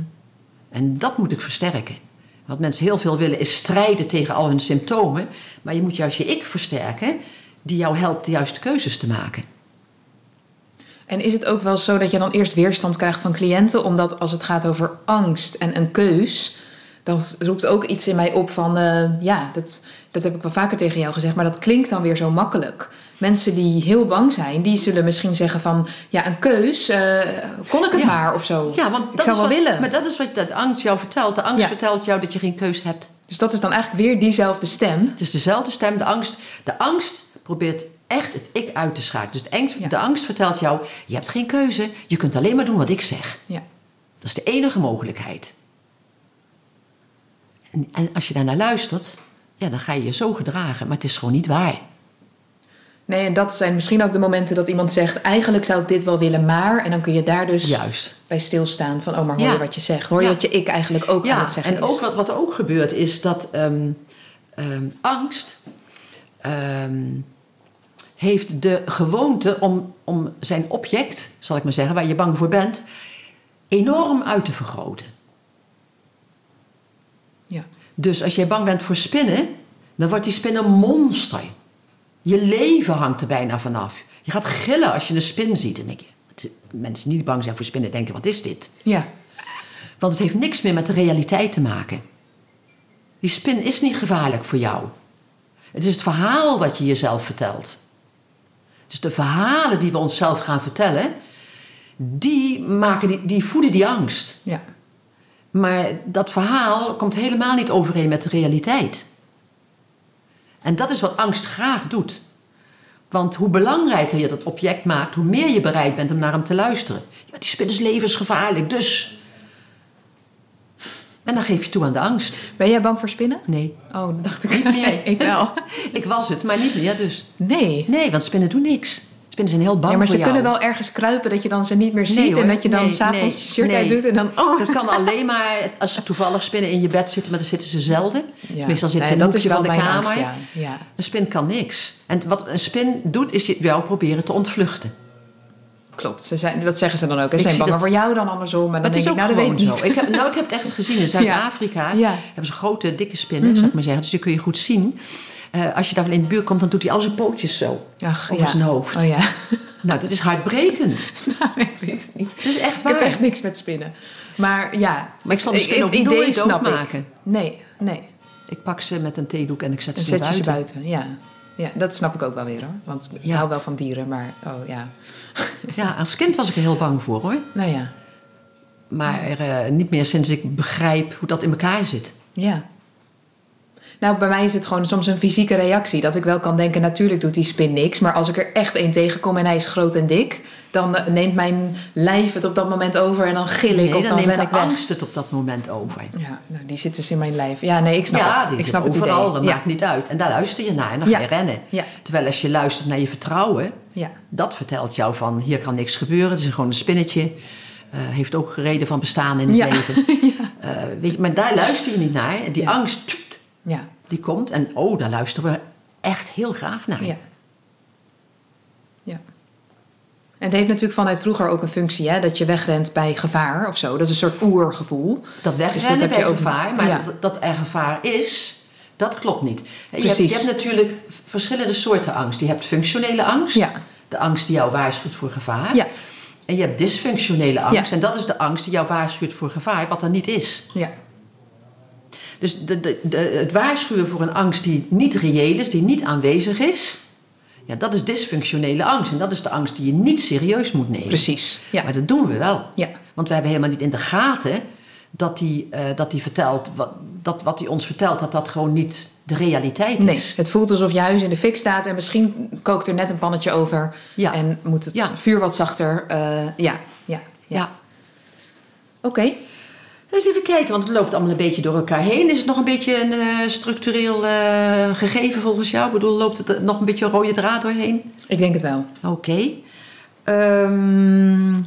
En dat moet ik versterken. Wat mensen heel veel willen is strijden tegen al hun symptomen. Maar je moet juist je ik versterken die jou helpt de juiste keuzes te maken.
En is het ook wel zo dat je dan eerst weerstand krijgt van cliënten? Omdat als het gaat over angst en een keus, dan roept ook iets in mij op van, eh, ja, dat, dat heb ik wel vaker tegen jou gezegd, maar dat klinkt dan weer zo makkelijk. Mensen die heel bang zijn, die zullen misschien zeggen van, ja, een keus, eh, kon ik het
Ja.
maar of zo.
Ja, want
ik
dat
zou wel
wat,
willen.
Maar dat is wat de angst jou vertelt. De angst
Ja.
vertelt jou dat je geen keus hebt.
Dus dat is dan eigenlijk weer diezelfde stem.
Het is dezelfde stem. De angst, de angst probeert echt het ik uit te schakelen. Dus de angst,
Ja.
de angst vertelt jou, je hebt geen keuze. Je kunt alleen maar doen wat ik zeg.
Ja.
Dat is de enige mogelijkheid. En, en als je daarnaar luistert, ja, dan ga je je zo gedragen. Maar het is gewoon niet waar.
Nee, en dat zijn misschien ook de momenten dat iemand zegt... eigenlijk zou ik dit wel willen, maar... en dan kun je daar dus
Juist.
bij stilstaan van... oh, maar hoor
Ja.
je wat je zegt? Hoor je
Ja.
wat je ik eigenlijk ook aan
Ja,
het zeggen
en
is?
ook wat, wat er ook gebeurt is dat ehm, ehm, angst ehm, heeft de gewoonte om, om zijn object, zal ik maar zeggen, waar je bang voor bent, enorm uit te vergroten.
Ja.
Dus als jij bang bent voor spinnen, dan wordt die spin een monster. Je leven hangt er bijna vanaf. Je gaat gillen als je een spin ziet. En denk je, mensen die niet bang zijn voor spinnen denken, wat is dit?
ja.
Want het heeft niks meer met de realiteit te maken. Die spin is niet gevaarlijk voor jou. Het is het verhaal wat je jezelf vertelt. Is de verhalen die we onszelf gaan vertellen, die, maken die, die voeden die angst.
ja.
Maar dat verhaal komt helemaal niet overeen met de realiteit. En dat is wat angst graag doet. Want hoe belangrijker je dat object maakt, hoe meer je bereid bent om naar hem te luisteren. Ja, die spin is levensgevaarlijk, dus. En dan geef je toe aan de angst.
Ben jij bang voor spinnen?
Nee,
Oh, dat dacht ik.
Niet meer.
ik wel.
ik was het, maar niet meer dus.
Nee.
Nee, want spinnen doen niks. Spinnen zijn heel bang
Ja, maar
voor
ze
jou.
kunnen wel ergens kruipen dat je dan ze niet meer ziet...
Nee,
en dat je dan
Nee,
s'avonds
nee,
je shirt uit doet en dan... Oh.
Dat kan alleen maar als er toevallig spinnen in je bed zitten, maar dan zitten ze zelden.
Ja.
Meestal zitten ze in een van de kamer.
angst, ja. ja.
Een spin kan niks. En wat een spin doet, is je- jou proberen te ontvluchten.
Klopt, ze zijn, dat zeggen ze dan ook. Ze
Ik
zijn banger
dat-
voor jou dan andersom. En
Maar
dan denk
ook
ik, nou, dat weet
gewoon
ik
zo.
niet.
Ik heb, nou, ik heb het echt gezien in Zuid-Afrika.
Ja.
Hebben ze grote, dikke spinnen, zou ik maar zeggen. Dus die kun je goed zien. Eh, als je daar wel in de buurt komt, dan doet hij al zijn pootjes zo.
Ach,
over
ja.
zijn hoofd.
Oh ja,
Nou, dat is hartbrekend.
nou, ik weet het niet.
Dat is echt
Ik
waar.
heb echt niks met spinnen. Maar ja,
Maar ik zal de
het
spin ook
idee
nooit
snap ik.
doodmaken.
Nee, nee.
Ik pak ze met een theedoek en ik zet
Dan
ze
zet je ze
buiten.
buiten. Ja. Ja, dat snap ik ook wel weer hoor. Want ik
Ja.
hou wel van dieren, maar oh ja.
Ja, als kind was ik er heel bang voor hoor.
Nou ja,
Maar eh, niet meer sinds ik begrijp hoe dat in elkaar zit.
ja. Nou, bij mij is het gewoon soms een fysieke reactie. Dat ik wel kan denken, natuurlijk doet die spin niks. Maar als ik er echt één tegenkom en hij is groot en dik... dan eh, neemt mijn lijf het op dat moment over en dan gil ik
Nee,
of
dan
dan
neemt
ben ik weg.
angst het op dat moment over.
Ja, nou, die zit dus in mijn lijf. Ja, nee, ik snap
ja,
het. ik snap het
overal,
idee.
dat
ja.
maakt niet uit. En daar luister je naar en dan
Ja.
ga je rennen. Terwijl als je luistert naar je vertrouwen,
ja,
dat vertelt jou van hier kan niks gebeuren. Het is gewoon een spinnetje. Eh, heeft ook reden van bestaan in het
Ja.
leven. Eh, weet je, maar daar luister je niet naar. En Die angst, die komt. En oh, daar luisteren we echt heel graag naar.
ja. Ja. En het heeft natuurlijk vanuit vroeger ook een functie, hè, dat je wegrent bij gevaar of zo. Dat is een soort oergevoel.
Dat
Dus
wegrennen
dat heb
bij
je ook-
gevaar, maar
ja.
dat, dat er gevaar is, dat klopt niet. Je hebt, je hebt natuurlijk verschillende soorten angst. Je hebt functionele angst,
Ja.
de angst die jou waarschuwt voor gevaar.
Ja,
En je hebt dysfunctionele angst, en dat is de angst die jou waarschuwt voor gevaar, wat er niet is.
ja,
Dus de, de, de, het waarschuwen voor een angst die niet reëel is, die niet aanwezig is, ja, dat is dysfunctionele angst. En dat is de angst die je niet serieus moet nemen.
precies. Ja,
Maar dat doen we wel.
ja,
Want we hebben helemaal niet in de gaten dat hij eh, dat die vertelt, wat, dat wat hij ons vertelt, dat dat gewoon niet de realiteit
nee.
is.
Het voelt alsof je huis in de fik staat en misschien kookt er net een pannetje over.
Ja.
En moet het
Ja.
vuur wat zachter. eh, ja, ja, ja.
Ja.
Oké.
Dus even kijken, want het loopt allemaal een beetje door elkaar heen. Is het nog een beetje een eh, structureel eh, gegeven volgens jou? Ik bedoel, loopt het nog een beetje een rode draad doorheen?
Ik denk het wel.
Oké. Ehm,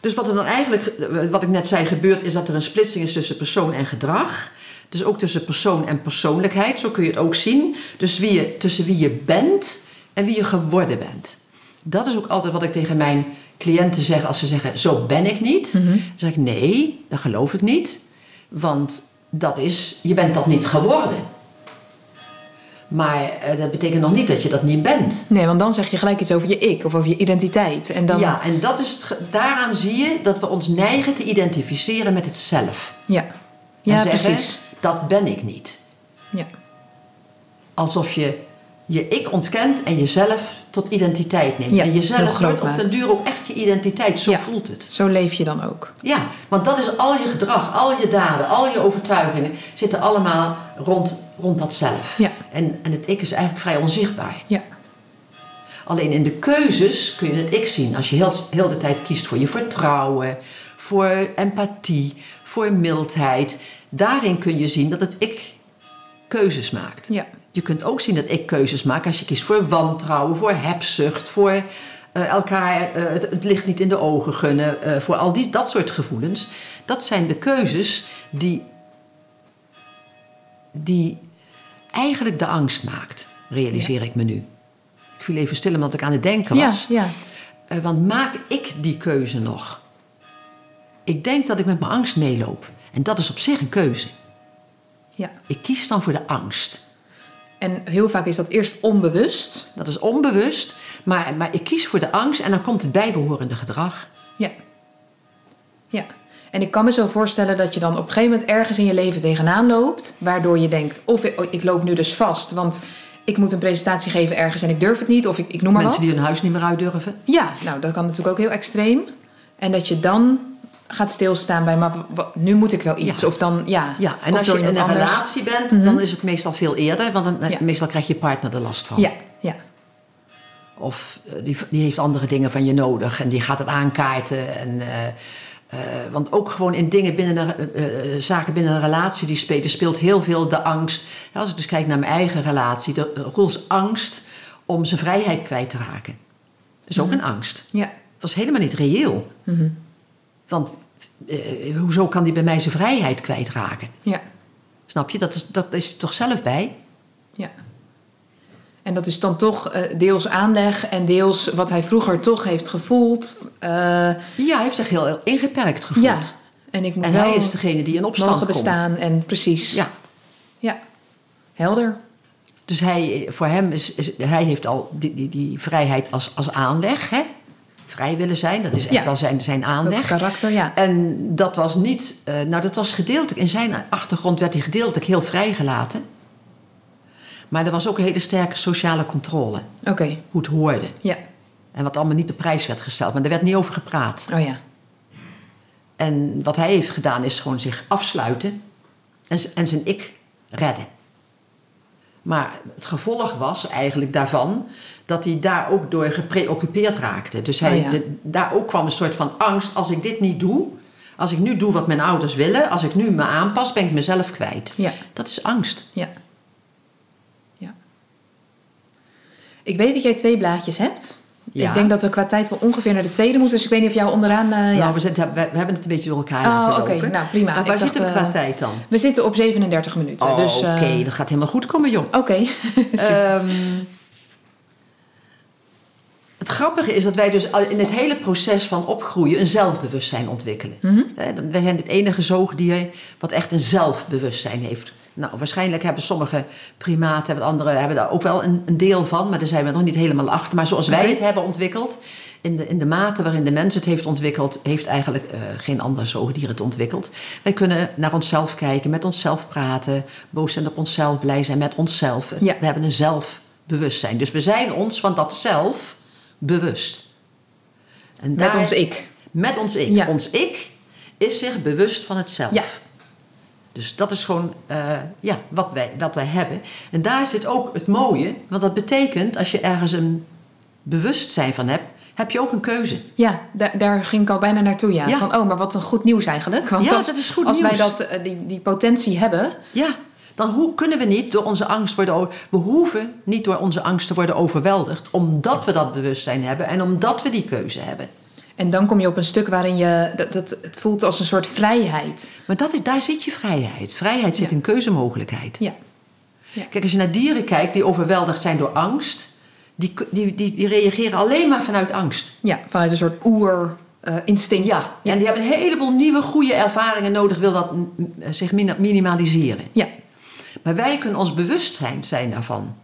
dus wat er dan eigenlijk, eh, wat ik net zei, gebeurt, is dat er een splitsing is tussen persoon en gedrag. Dus ook tussen persoon en persoonlijkheid, zo kun je het ook zien. Dus wie je, tussen wie je bent en wie je geworden bent. Dat is ook altijd wat ik tegen mijn cliënten zeg als ze zeggen: Zo ben ik niet.
Mhm.
Dan zeg ik: Nee, dat geloof ik niet. Want dat is, je bent dat niet geworden. Maar eh, dat betekent nog niet dat je dat niet bent.
Nee, want dan zeg je gelijk iets over je ik of over je identiteit. En dan,
Ja, en dat is het, daaraan zie je dat we ons neigen te identificeren met het zelf.
ja.
En
Ja,
zeggen,
precies.
Dat ben ik niet.
Ja.
Alsof je je ik ontkent en jezelf tot identiteit neemt.
Ja,
en jezelf wordt op den duur ook echt je identiteit. Zo
Ja.
voelt het.
Zo leef je dan ook.
Ja, want dat is al je gedrag, al je daden, al je overtuigingen zitten allemaal rond, rond dat zelf.
Ja.
En, en het ik is eigenlijk vrij onzichtbaar.
Ja.
Alleen in de keuzes kun je het ik zien. Als je heel, heel de tijd kiest voor je vertrouwen, voor empathie, voor mildheid. Daarin kun je zien dat het ik keuzes maakt.
Ja.
Je kunt ook zien dat ik keuzes maak als je kiest voor wantrouwen, voor hebzucht, voor eh, elkaar eh, het, het licht niet in de ogen gunnen, eh, voor al die, dat soort gevoelens. Dat zijn de keuzes die, die eigenlijk de angst maakt, realiseer ik me nu. Ik viel even stil omdat ik aan het denken
Ja,
was.
ja.
Eh, want maak ik die keuze nog? Ik denk dat ik met mijn angst meeloop. En dat is op zich een keuze.
ja.
Ik kies dan voor de angst.
En heel vaak is dat eerst onbewust.
Dat is onbewust, maar, maar ik kies voor de angst en dan komt het bijbehorende gedrag.
Ja. Ja. En ik kan me zo voorstellen dat je dan op een gegeven moment ergens in je leven tegenaan loopt. Waardoor je denkt, of ik, oh, ik loop nu dus vast. Want ik moet een presentatie geven ergens en ik durf het niet. Of ik, ik noem maar
Mensen
wat.
die hun huis niet meer uit durven.
Ja, nou dat kan natuurlijk ook heel extreem. En dat je dan gaat stilstaan bij, maar nu moet ik wel iets.
Ja.
Of dan, ja.
Ja, en als je in een
anders.
relatie bent,
Mhm.
dan is het meestal veel eerder. Want dan, eh,
Ja.
meestal krijgt je partner er last van.
Ja, ja.
Of eh, die, die heeft andere dingen van je nodig en die gaat het aankaarten. En, eh, want ook gewoon in dingen binnen eh, zaken binnen een relatie die spelen, er speelt heel veel de angst. Als ik dus kijk naar mijn eigen relatie, de Roels angst om zijn vrijheid kwijt te raken. Dat is ook een angst.
Ja.
Het was helemaal niet reëel.
Mhm.
Want eh, hoezo kan die bij mij zijn vrijheid kwijtraken?
Ja.
Snap je? Dat is, dat is toch zelf bij?
Ja. En dat is dan toch eh, deels aanleg en deels wat hij vroeger toch heeft gevoeld. Eh,
Ja, hij heeft zich heel ingeperkt gevoeld.
ja. En ik moet
En
wel
hij is degene die in opstand
mogen
komt.
bestaan. En precies.
Ja.
Ja. Helder.
Dus hij, voor hem is, is hij heeft al die, die, die vrijheid als, als aanleg. Hè? Vrij willen zijn, dat is echt
Ja.
wel zijn, zijn aanleg.
karakter, ja.
En dat was niet, eh, nou dat was gedeeltelijk, in zijn achtergrond werd hij gedeeltelijk heel vrijgelaten. Maar er was ook een hele sterke sociale controle,
Oké.
hoe het hoorde.
Ja.
En wat allemaal niet op prijs werd gesteld, maar daar werd niet over gepraat.
Oh ja.
En wat hij heeft gedaan is gewoon zich afsluiten en, en zijn ik redden. Maar het gevolg was eigenlijk daarvan dat hij daar ook door gepreoccupeerd raakte. Dus hij,
Oh ja.
de- daar ook kwam een soort van angst: als ik dit niet doe, als ik nu doe wat mijn ouders willen, als ik nu me aanpas, ben ik mezelf kwijt.
Ja.
Dat is angst.
Ja. Ja. Ik weet dat jij twee blaadjes hebt.
Ja.
Ik denk dat we qua tijd wel ongeveer naar de tweede moeten. Dus ik weet niet of jou onderaan... eh, ja.
Nou, we, zitten, we, we hebben het een beetje door elkaar
Oh,
laten
oké. Nou, prima.
Maar waar
dacht,
zitten we qua
eh,
tijd dan?
We zitten op 37 minuten.
Oh,
dus,
oké,
eh,
dat gaat helemaal goed komen, joh.
Oké.
Ehm, het grappige is dat wij dus in het hele proces van opgroeien een zelfbewustzijn ontwikkelen. Eh, Wij zijn het enige zoogdier wat echt een zelfbewustzijn heeft. Nou, waarschijnlijk hebben sommige primaten, hebben andere hebben daar ook wel een, een deel van, maar daar zijn we nog niet helemaal achter. Maar zoals wij het hebben ontwikkeld, in de, in de mate waarin de mens het heeft ontwikkeld, heeft eigenlijk eh, geen ander zoogdier het ontwikkeld. Wij kunnen naar onszelf kijken, met onszelf praten, boos zijn op onszelf, blij zijn met onszelf.
Ja.
We hebben een zelfbewustzijn. Dus we zijn ons van dat zelf bewust. En
Met
daar-
ons ik.
Met ons ik.
Ja.
Ons ik is zich bewust van het zelf.
Ja.
Dus dat is gewoon eh, ja, wat, wij, wat wij hebben. En daar zit ook het mooie. Want dat betekent, als je ergens een bewustzijn van hebt, heb je ook een keuze.
Ja, daar, daar ging ik al bijna naartoe. Ja.
Ja.
Van, oh, maar wat een goed nieuws eigenlijk. Want
Ja,
als,
dat is goed
als wij dat, eh, die, die potentie hebben...
Ja, dan hoe kunnen we niet door onze angst worden... We hoeven niet door onze angst te worden overweldigd... omdat we dat bewustzijn hebben en omdat we die keuze hebben.
En dan kom je op een stuk waarin je... Dat, dat, het voelt als een soort vrijheid.
Maar dat is, daar zit je vrijheid. Vrijheid zit
Ja.
in keuzemogelijkheid.
Ja.
Kijk, als je naar dieren kijkt die overweldigd zijn door angst... Die, die, die, die reageren alleen maar vanuit angst.
Ja, vanuit een soort oer-instinct.
Ja, en die hebben een heleboel nieuwe goede ervaringen nodig... wil dat mm, zich min- minimaliseren.
ja.
Maar wij kunnen ons bewustzijn zijn daarvan.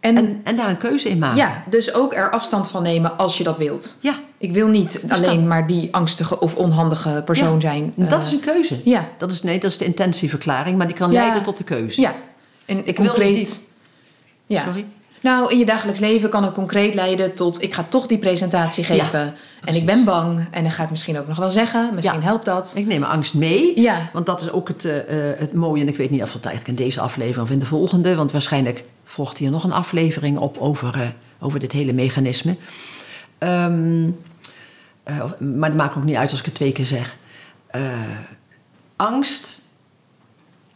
En,
En, en daar een keuze in maken.
ja, dus ook er afstand van nemen als je dat wilt.
Ja,
Ik wil niet alleen maar die angstige of onhandige persoon
Ja,
zijn.
dat
Eh,
is een keuze.
Ja,
Dat is, nee, dat is de intentieverklaring, maar die kan
Ja.
leiden tot de keuze.
ja. En
Ik wil
concreet.
niet-
Ja.
Sorry?
Nou, in je dagelijks leven kan het concreet leiden tot... ik ga toch die presentatie geven. en ik ben bang. En dan ga ik misschien ook nog wel zeggen. Misschien
Ja.
helpt dat.
Ik neem mijn angst mee.
Ja,
Want dat is ook het, eh, eh, het mooie. En ik weet niet of het eigenlijk in deze aflevering of in de volgende. Want waarschijnlijk volgt hier nog een aflevering op over, eh, over dit hele mechanisme. Ehm, eh, maar het maakt ook niet uit als ik het twee keer zeg. Angst,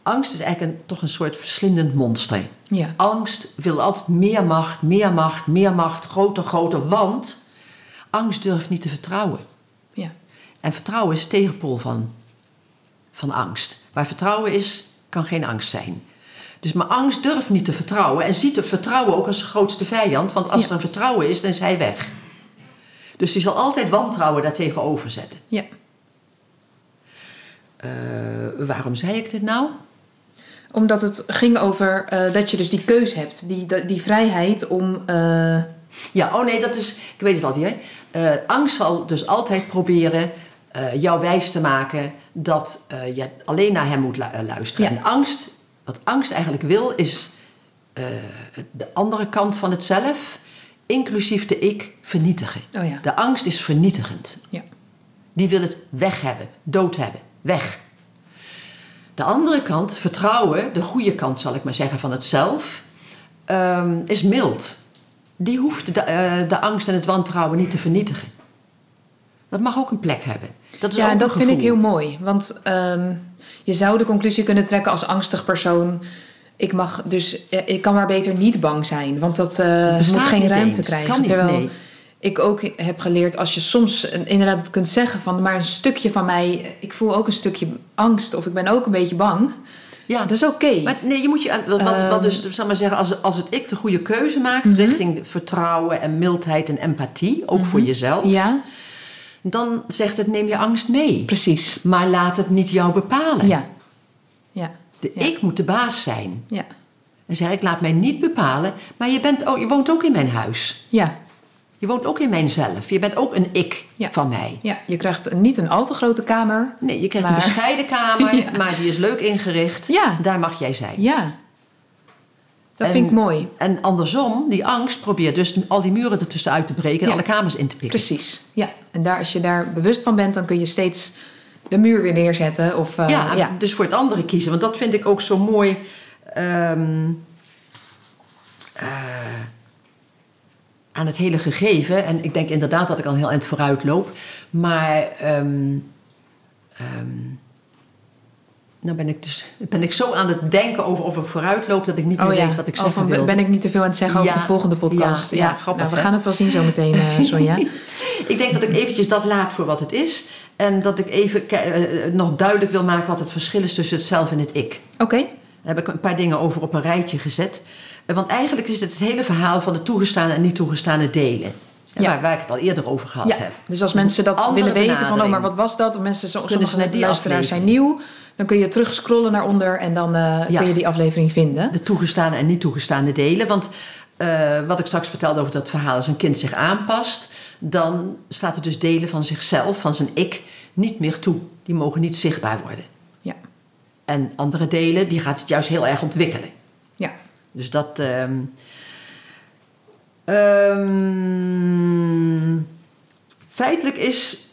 angst is eigenlijk een, toch een soort verslindend monster.
ja,
Angst wil altijd meer macht, meer macht, meer macht, groter, groter. Want angst durft niet te vertrouwen.
ja.
En vertrouwen is tegenpool van, van angst. Waar vertrouwen is, kan geen angst zijn. Dus maar angst durft niet te vertrouwen en ziet het vertrouwen ook als zijn grootste vijand. Want als
Ja.
er vertrouwen is, dan is hij weg. Dus die zal altijd wantrouwen daartegenover zetten.
ja.
Eh, waarom zei ik dit nou?
Omdat het ging over eh, dat je dus die keus hebt. Die, die, vrijheid om... eh,
Ja, oh nee, dat is, ik weet het al niet. Hè? Eh, angst zal dus altijd proberen jou wijs te maken dat je alleen naar hem moet lu- luisteren.
Ja.
En angst, wat angst eigenlijk wil, is de andere kant van het zelf, inclusief de ik, vernietigen.
oh ja,
De angst is vernietigend.
ja.
Die wil het weg hebben, dood hebben, weg. De andere kant, vertrouwen, de goede kant zal ik maar zeggen van het zelf, ehm, is mild. Die hoeft de, eh, de angst en het wantrouwen niet te vernietigen. Dat mag ook een plek hebben. Dat is
Ja, dat vind ik heel mooi. Want ehm, je zou de conclusie kunnen trekken als angstig persoon... ik mag dus... eh, ik kan maar beter niet bang zijn. Want dat
bestaat
moet geen
niet
ruimte
eens.
Krijgen.
kan niet,
Terwijl
nee.
Ik ook heb geleerd... als je soms inderdaad kunt zeggen van... maar een stukje van mij... ik voel ook een stukje angst... of ik ben ook een beetje bang.
Ja,
Dat is oké.
Maar nee, je moet je. Wat, wat
Ehm.
dus, zal maar zeggen, als, als het ik de goede keuze maakt
Mhm.
richting vertrouwen en mildheid en empathie, ook voor jezelf,
Ja,
dan zegt het: neem je angst mee.
precies.
Maar laat het niet jou bepalen.
Ja. Ja.
De
Ja.
ik moet de baas zijn.
Ja.
En zeg ik, laat mij niet bepalen, maar je, bent, oh, je woont ook in mijn huis.
Ja.
Je woont ook in mijzelf. Je bent ook een ik
Ja.
van mij.
Ja, je krijgt niet een al te grote kamer.
Nee, je krijgt
Maar-
een bescheiden kamer,
Ja.
maar die is leuk ingericht.
Ja.
Daar mag jij zijn.
Ja. Dat
En-
vind ik mooi.
En andersom, die angst probeert dus al die muren ertussenuit te breken en alle kamers in te pikken.
Precies. Ja. En daar, als je daar bewust van bent, dan kun je steeds de muur weer neerzetten. Of, eh,
ja,
ja.
dus voor het andere kiezen. Want dat vind ik ook zo mooi. ehm, eh, aan het hele gegeven. En ik denk inderdaad dat ik al heel eind vooruit loop. Maar. ehm, nou ben ik dus ben ik zo aan het denken over of ik vooruit loop dat ik niet meer
Oh ja.
weet wat ik
Oh,
zeggen wil.
ben ik niet te veel aan het zeggen over de volgende podcast?
Ja, ja, grappig,
nou, we
hè?
gaan het wel zien zo meteen, eh, Sonja.
Ik denk dat ik eventjes dat laat voor wat het is. En dat ik even ke- eh, nog duidelijk wil maken wat het verschil is tussen het zelf en het ik.
Oké.
Daar heb ik een paar dingen over op een rijtje gezet. Eh, Want eigenlijk is het het hele verhaal van de toegestane en niet toegestane delen.
Ja.
Waar, waar ik het al eerder over gehad
Ja.
heb.
Dus als mensen dat willen weten van, oh, maar wat was dat? Of mensen, sommige
naar die
luisteraars zijn nieuw. Dan kun je terug scrollen naar onder en dan eh,
Ja.
kun je die aflevering vinden.
De toegestane en niet toegestane delen. Want eh, wat ik straks vertelde over dat verhaal, als een kind zich aanpast, dan staat er dus delen van zichzelf, van zijn ik, niet meer toe. Die mogen niet zichtbaar worden.
Ja.
En andere delen, die gaat het juist heel erg ontwikkelen. Dus dat. ehm, ehm, feitelijk is.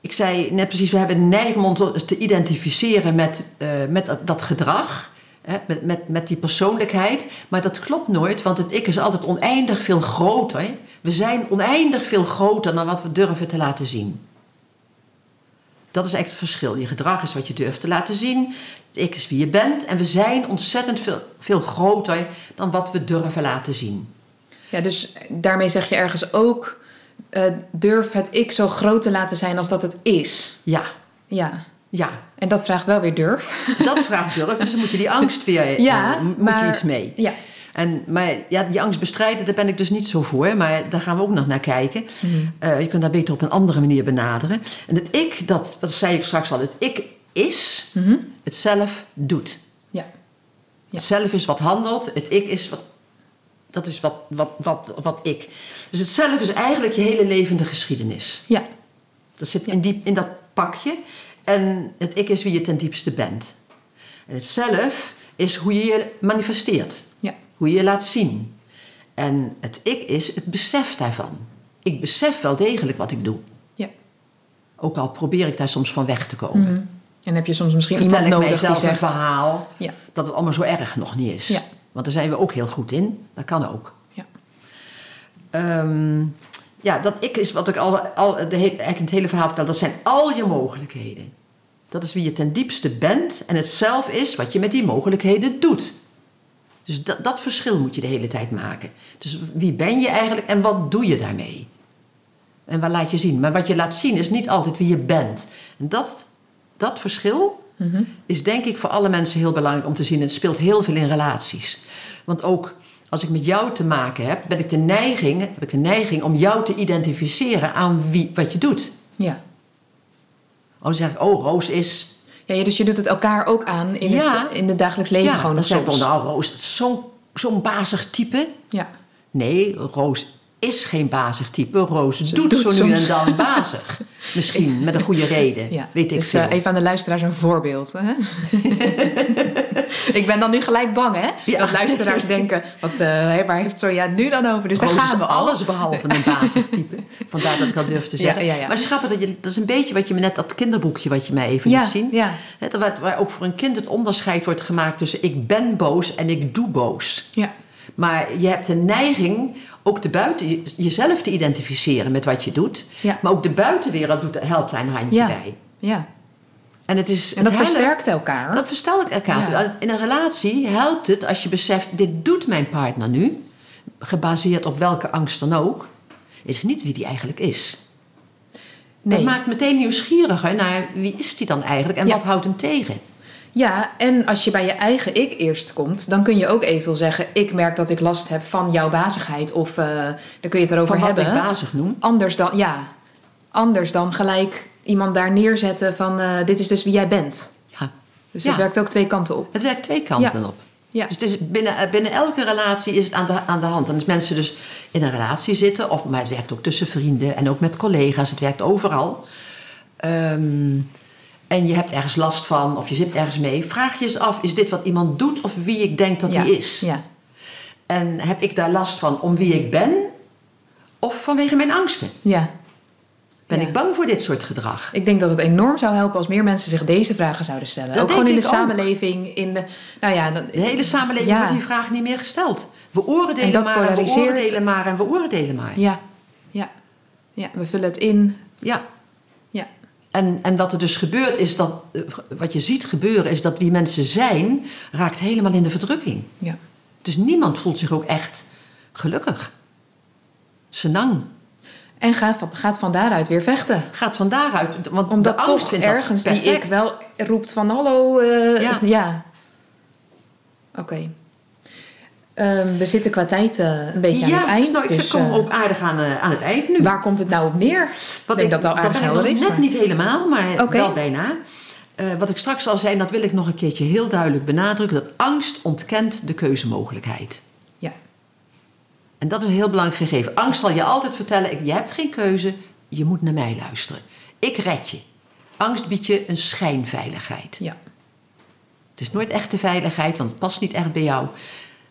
Ik zei net precies, we hebben de neiging om ons te identificeren met, eh, met dat, dat gedrag. Hè, met, met, met die persoonlijkheid. Maar dat klopt nooit, want het ik is altijd oneindig veel groter. We zijn oneindig veel groter dan wat we durven te laten zien. Dat is echt het verschil. Je gedrag is wat je durft te laten zien. Het ik is wie je bent. En we zijn ontzettend veel, veel groter dan wat we durven laten zien.
Ja, dus daarmee zeg je ergens ook... eh, durf het ik zo groot te laten zijn als dat het is.
Ja,
Ja.
ja.
En dat vraagt wel weer durf.
Dat vraagt durf. Dus dan moet je die angst weer...
Ja,
eh, moet je iets mee.
Ja.
En, maar ja, die angst bestrijden, daar ben ik dus niet zo voor. Maar daar gaan we ook nog naar kijken. Eh, je kunt dat beter op een andere manier benaderen. En het ik, dat, dat zei ik straks al. Het ik is,
Mhm.
het zelf doet.
Ja.
Het zelf is wat handelt, het ik is wat. Dat is wat, wat, wat, wat ik. Dus het zelf is eigenlijk je hele levende geschiedenis.
Ja.
Dat zit in, die, in dat pakje. En het ik is wie je ten diepste bent. En het zelf is hoe je je manifesteert. Hoe je je laat zien. En het ik is het besef daarvan. Ik besef wel degelijk wat ik doe.
Ja.
Ook al probeer ik daar soms van weg te komen.
Mhm. En heb je soms misschien
Vertel
iemand nodig die zegt...
een verhaal
Ja.
dat het allemaal zo erg nog niet is.
Ja.
Want daar zijn we ook heel goed in. Dat kan ook.
Ja.
Ehm, ja, dat ik is wat ik al, al de he- eigenlijk het hele verhaal vertel. Dat zijn al je mogelijkheden. Dat is wie je ten diepste bent. En het zelf is wat je met die mogelijkheden doet. Dus dat, dat verschil moet je de hele tijd maken. Dus wie ben je eigenlijk en wat doe je daarmee? En wat laat je zien? Maar wat je laat zien is niet altijd wie je bent. En dat, dat verschil
Mhm.
is denk ik voor alle mensen heel belangrijk om te zien. Het speelt heel veel in relaties. Want ook als ik met jou te maken heb, ben ik de neiging, heb ik de neiging om jou te identificeren aan wie, wat je doet.
Ja.
Als je zegt, oh, Roos is.
Ja, dus je doet het elkaar ook aan in,
Ja.
het, in het dagelijks leven
ja,
gewoon
oh, nou, Roos, dat zo'n zo'n bazig type.
Ja.
Nee, Roos is geen bazig type. Roos doet,
doet
zo nu en dan bazig. Misschien, met een goede reden.
Ja.
Weet ik
dus
veel.
eh, even aan de luisteraars een voorbeeld. Hè? ik ben dan nu gelijk bang, hè?
Ja.
Dat luisteraars denken, wat, hé, waar heeft Sonja nu dan over? Dus daar
Roos
gaan
is
we al.
alles behalve een bazig type. Vandaar dat ik dat durf te zeggen.
ja, ja.
Maar schappen, dat, je, dat is een beetje wat je me net, dat kinderboekje wat je mij even liet zien.
ja.
Dat waar, waar ook voor een kind het onderscheid wordt gemaakt tussen ik ben boos en ik doe boos.
Ja.
Maar je hebt de neiging ook de buiten, jezelf te identificeren met wat je doet.
Ja.
Maar ook de buitenwereld doet, helpt daar een handje
Ja.
bij.
ja.
En, het is,
En dat versterkt elkaar.
Dat versterkt elkaar.
Ja.
In een relatie helpt het als je beseft, dit doet mijn partner nu, gebaseerd op welke angst dan ook, is niet wie die eigenlijk is.
Nee.
Dat maakt meteen nieuwsgieriger naar wie is die dan eigenlijk en
Ja.
wat houdt hem tegen.
Ja, en als je bij je eigen ik eerst komt, dan kun je ook eventueel zeggen: Ik merk dat ik last heb van jouw bazigheid. Of eh dan kun je het erover
Van wat
hebben.
ik bazig noem.
Anders dan, ja, anders dan gelijk iemand daar neerzetten van: eh, Dit is dus wie jij bent.
Ja.
Dus
Ja.
het werkt ook twee kanten op.
Het werkt twee kanten
Ja.
op.
Ja.
Dus het is binnen, eh, binnen elke relatie is het aan de, aan de hand. En als mensen dus in een relatie zitten, of, maar het werkt ook tussen vrienden en ook met collega's, het werkt overal. Ehm, en je hebt ergens last van, of je zit ergens mee, vraag je eens af: is dit wat iemand doet of wie ik denk dat
ja.
hij is?
Ja.
En heb ik daar last van om wie ik ben, of vanwege mijn angsten?
ja.
Ben
Ja.
ik bang voor dit soort gedrag?
Ik denk dat het enorm zou helpen als meer mensen zich deze vragen zouden stellen.
Dat
ook gewoon in de
ook.
samenleving. In de, nou ja, dan-
De hele samenleving
Ja.
wordt die vraag niet meer gesteld. We
En
oordelen
dat
maar, en we oordelen maar en we oordelen maar.
Ja, ja. ja, we vullen het in.
Ja.
Ja,
En, en wat er dus gebeurt is dat, wat je ziet gebeuren is dat wie mensen zijn, raakt helemaal in de verdrukking.
ja.
Dus niemand voelt zich ook echt gelukkig. Senang
En gaat van, gaat van daaruit weer vechten.
gaat van daaruit, want
Omdat
de angst
toch
dat
ergens die ik wel roept van hallo. eh,
Ja.
ja. Oké. Ehm, we zitten qua tijd eh, een beetje
ja,
aan het eind.
nou, ik
dus,
kom
eh,
ook aardig aan, aan het eind nu.
waar komt het nou op neer?
Wat
ik denk dat dat
dat
aardig
ik
helder is.
net
maar-
niet helemaal, maar wel bijna. Wat ik straks al zei, dat wil ik nog een keertje heel duidelijk benadrukken. Dat angst ontkent de keuzemogelijkheid. En dat is een heel belangrijk gegeven. Angst zal je altijd vertellen, je hebt geen keuze, je moet naar mij luisteren. Ik red je. Angst biedt je een schijnveiligheid.
ja.
Het is nooit echte veiligheid, want het past niet echt bij jou.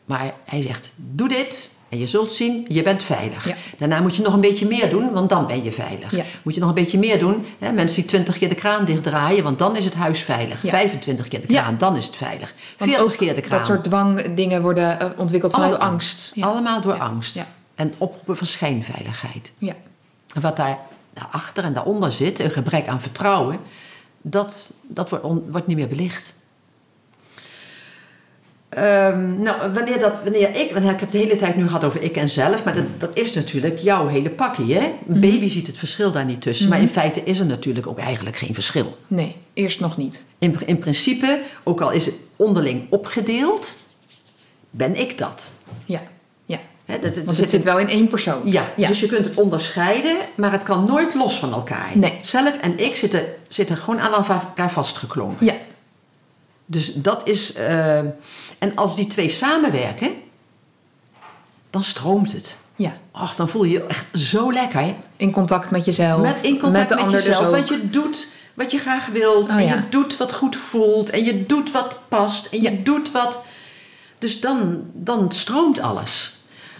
Maar hij zegt, doe dit en je zult zien, je bent veilig.
Ja.
Daarna moet je nog een beetje meer doen, want dan ben je veilig.
Ja.
Moet je nog een beetje meer doen. Hè, mensen die 20 keer de kraan dichtdraaien, want dan is het huis veilig.
Ja.
25 keer de kraan, dan is het veilig.
Want
40
ook
keer de kraan.
dat soort dwangdingen worden eh, ontwikkeld vanuit
Allemaal
angst.
Allemaal door angst. En oproepen van schijnveiligheid.
Ja.
En wat daar daarachter en daaronder zit, een gebrek aan vertrouwen, dat, dat wordt, on- wordt niet meer belicht. Ehm, nou, wanneer, dat, wanneer ik, want ik heb de hele tijd nu gehad over ik en zelf, maar dat, dat is natuurlijk jouw hele pakje. Hè? Een baby ziet het verschil daar niet tussen, maar in feite is er natuurlijk ook eigenlijk geen verschil.
Nee, eerst nog niet.
In, in principe, ook al is het onderling opgedeeld, ben ik dat.
Ja. ja.
Dat,
Want
zit
het zit wel in één persoon.
Ja, dus je kunt het onderscheiden, maar het kan nooit los van elkaar.
Nee.
Zelf en ik zitten, zitten gewoon aan elkaar vastgeklonken.
Ja.
Dus dat is. eh, en als die twee samenwerken, dan stroomt het.
Ja.
Ach, dan voel je je echt zo lekker.
In contact met jezelf.
Met, in contact
met de
met,
ander
jezelf.
dus ook.
want je doet wat je graag wilt.
Oh,
en
ja.
je doet wat goed voelt. En je doet wat past. En je
Ja.
doet wat. Dus dan, dan stroomt alles.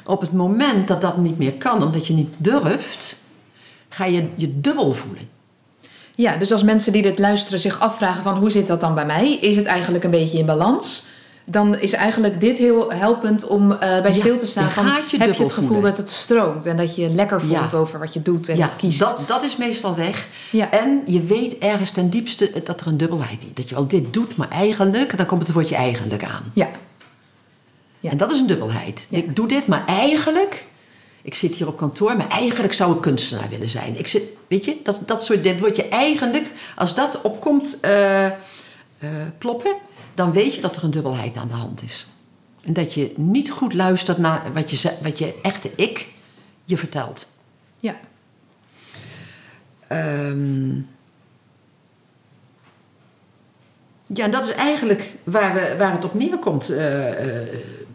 Op het moment dat dat niet meer kan, omdat je niet durft, ga je je dubbel voelen.
Ja, dus als mensen die dit luisteren zich afvragen van hoe zit dat dan bij mij? Is het eigenlijk een beetje in balans? Dan is eigenlijk dit heel helpend om eh, bij
Ja,
stil te staan. Van,
gaat je
heb je het gevoel
voelen.
dat het stroomt en dat je lekker voelt
Ja.
over wat je doet en
ja,
kiest?
dat, dat is meestal weg.
Ja.
En je weet ergens ten diepste dat er een dubbelheid is. Dat je wel dit doet, maar eigenlijk, dan komt het woordje eigenlijk aan.
Ja. Ja.
En dat is een dubbelheid. Ik doe dit, maar eigenlijk, ik zit hier op kantoor, maar eigenlijk zou ik kunstenaar willen zijn. Ik zit, weet je, dat, dat soort, dit woordje eigenlijk, als dat opkomt eh, ploppen, dan weet je dat er een dubbelheid aan de hand is. En dat je niet goed luistert naar wat je, wat je echte ik je vertelt.
ja.
Ehm, ja, en dat is eigenlijk waar, we, waar het op neerkomt, eh, eh,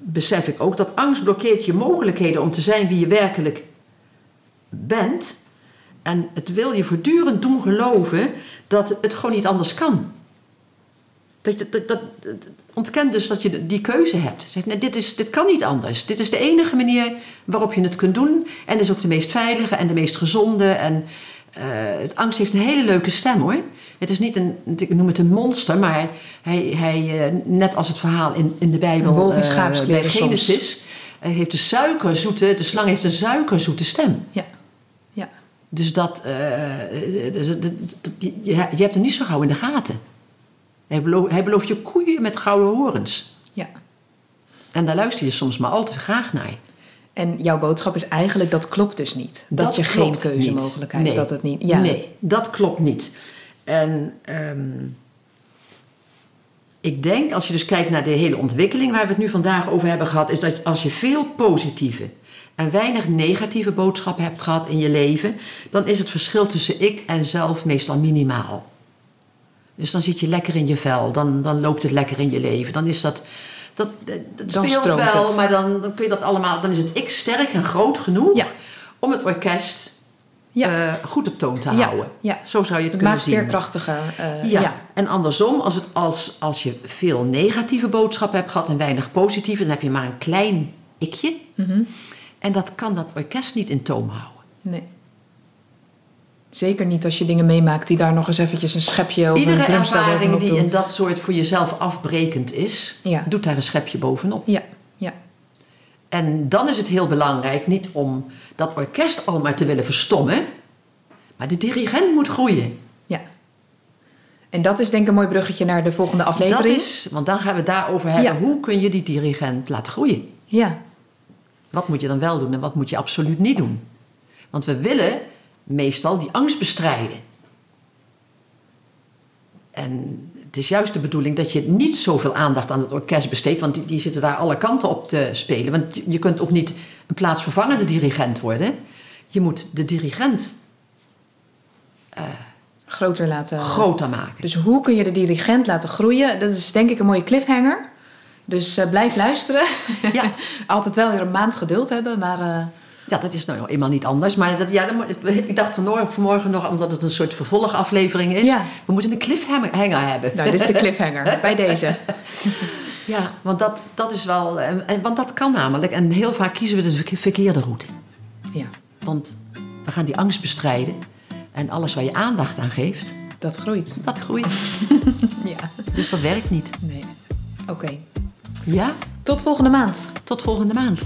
besef ik ook. Dat angst blokkeert je mogelijkheden om te zijn wie je werkelijk bent. En het wil je voortdurend doen geloven dat het gewoon niet anders kan. Dat, dat, dat, dat ontkent dus dat je die keuze hebt. Zeg, nee, dit, is, dit kan niet anders. Dit is de enige manier waarop je het kunt doen. En is ook de meest veilige en de meest gezonde. En eh, het angst heeft een hele leuke stem hoor. Het is niet een, ik noem het een monster, maar hij, hij, eh, net als het verhaal in, in de Bijbel,
Een wolf in
eh,
schaapskleren
bij
soms.
Genesis, hij heeft een suikerzoete, de slang heeft een suikerzoete stem.
Ja. Ja.
Dus dat, eh, dus dat- je, je hebt hem niet zo gauw in de gaten. Hij belooft, hij belooft je koeien met gouden horens.
ja.
En daar luister je soms maar al te graag naar.
En jouw boodschap is eigenlijk dat klopt dus niet. Dat, je geen keuzemogelijkheid
niet.
dat het niet. Ja.
Nee, dat klopt niet. En ehm, ik denk, als je dus kijkt naar de hele ontwikkeling waar we het nu vandaag over hebben gehad, is dat als je veel positieve en weinig negatieve boodschappen hebt gehad in je leven, dan is het verschil tussen ik en zelf meestal minimaal. Dus dan zit je lekker in je vel, dan, dan loopt het lekker in je leven. Dan is dat, dat, dat,
Dan
speelt wel,
het.
maar dan, dan kun je dat allemaal, dan is het ik sterk en groot genoeg
Ja.
om het orkest
Ja.
eh, goed op toon te
Ja,
houden.
ja.
Zo zou je het
Het
kunnen
maakt
zien.
veerkrachtiger. eh,
Ja.
ja.
en andersom, als, het, als, als je veel negatieve boodschappen hebt gehad en weinig positieve, dan heb je maar een klein ikje.
Mhm.
En dat kan dat orkest niet in toom houden.
Nee. Zeker niet als je dingen meemaakt die daar nog eens eventjes een schepje of
Iedere
een drumstel
ervaring die in dat soort voor jezelf afbrekend is, doet daar een schepje bovenop.
Ja,
En dan is het heel belangrijk niet om dat orkest al maar te willen verstommen, maar de dirigent moet groeien.
ja. En dat is denk ik een mooi bruggetje naar de volgende aflevering.
Dat is, want dan gaan we het daarover hebben.
Ja.
Hoe kun je die dirigent laten groeien?
Ja,
Wat moet je dan wel doen en wat moet je absoluut niet doen? Want we willen meestal die angst bestrijden. En het is juist de bedoeling dat je niet zoveel aandacht aan het orkest besteedt, want die, die zitten daar alle kanten op te spelen. Want je- kunt ook niet een plaatsvervangende dirigent worden. Je moet de dirigent
groter laten.
groter maken.
Dus hoe kun je de dirigent laten groeien? Dat is denk ik een mooie cliffhanger. Dus eh, blijf luisteren.
Ja.
Altijd wel weer een maand geduld hebben, maar eh,
Ja, dat is nou eenmaal niet anders. Maar dat, ja, ik dacht vanmorgen, vanmorgen nog, omdat het een soort vervolgaflevering is.
Ja.
We moeten een cliffhanger hebben.
nou, dit is de cliffhanger bij deze.
Ja, want dat, dat is wel. En- want dat kan namelijk. En heel vaak kiezen we de verke- verkeerde route.
Ja,
Want we gaan die angst bestrijden. En alles waar je aandacht aan geeft,
dat groeit.
dat groeit.
Ja,
Dus dat werkt niet.
nee. Oké.
Ja,
Tot volgende maand.
tot volgende maand.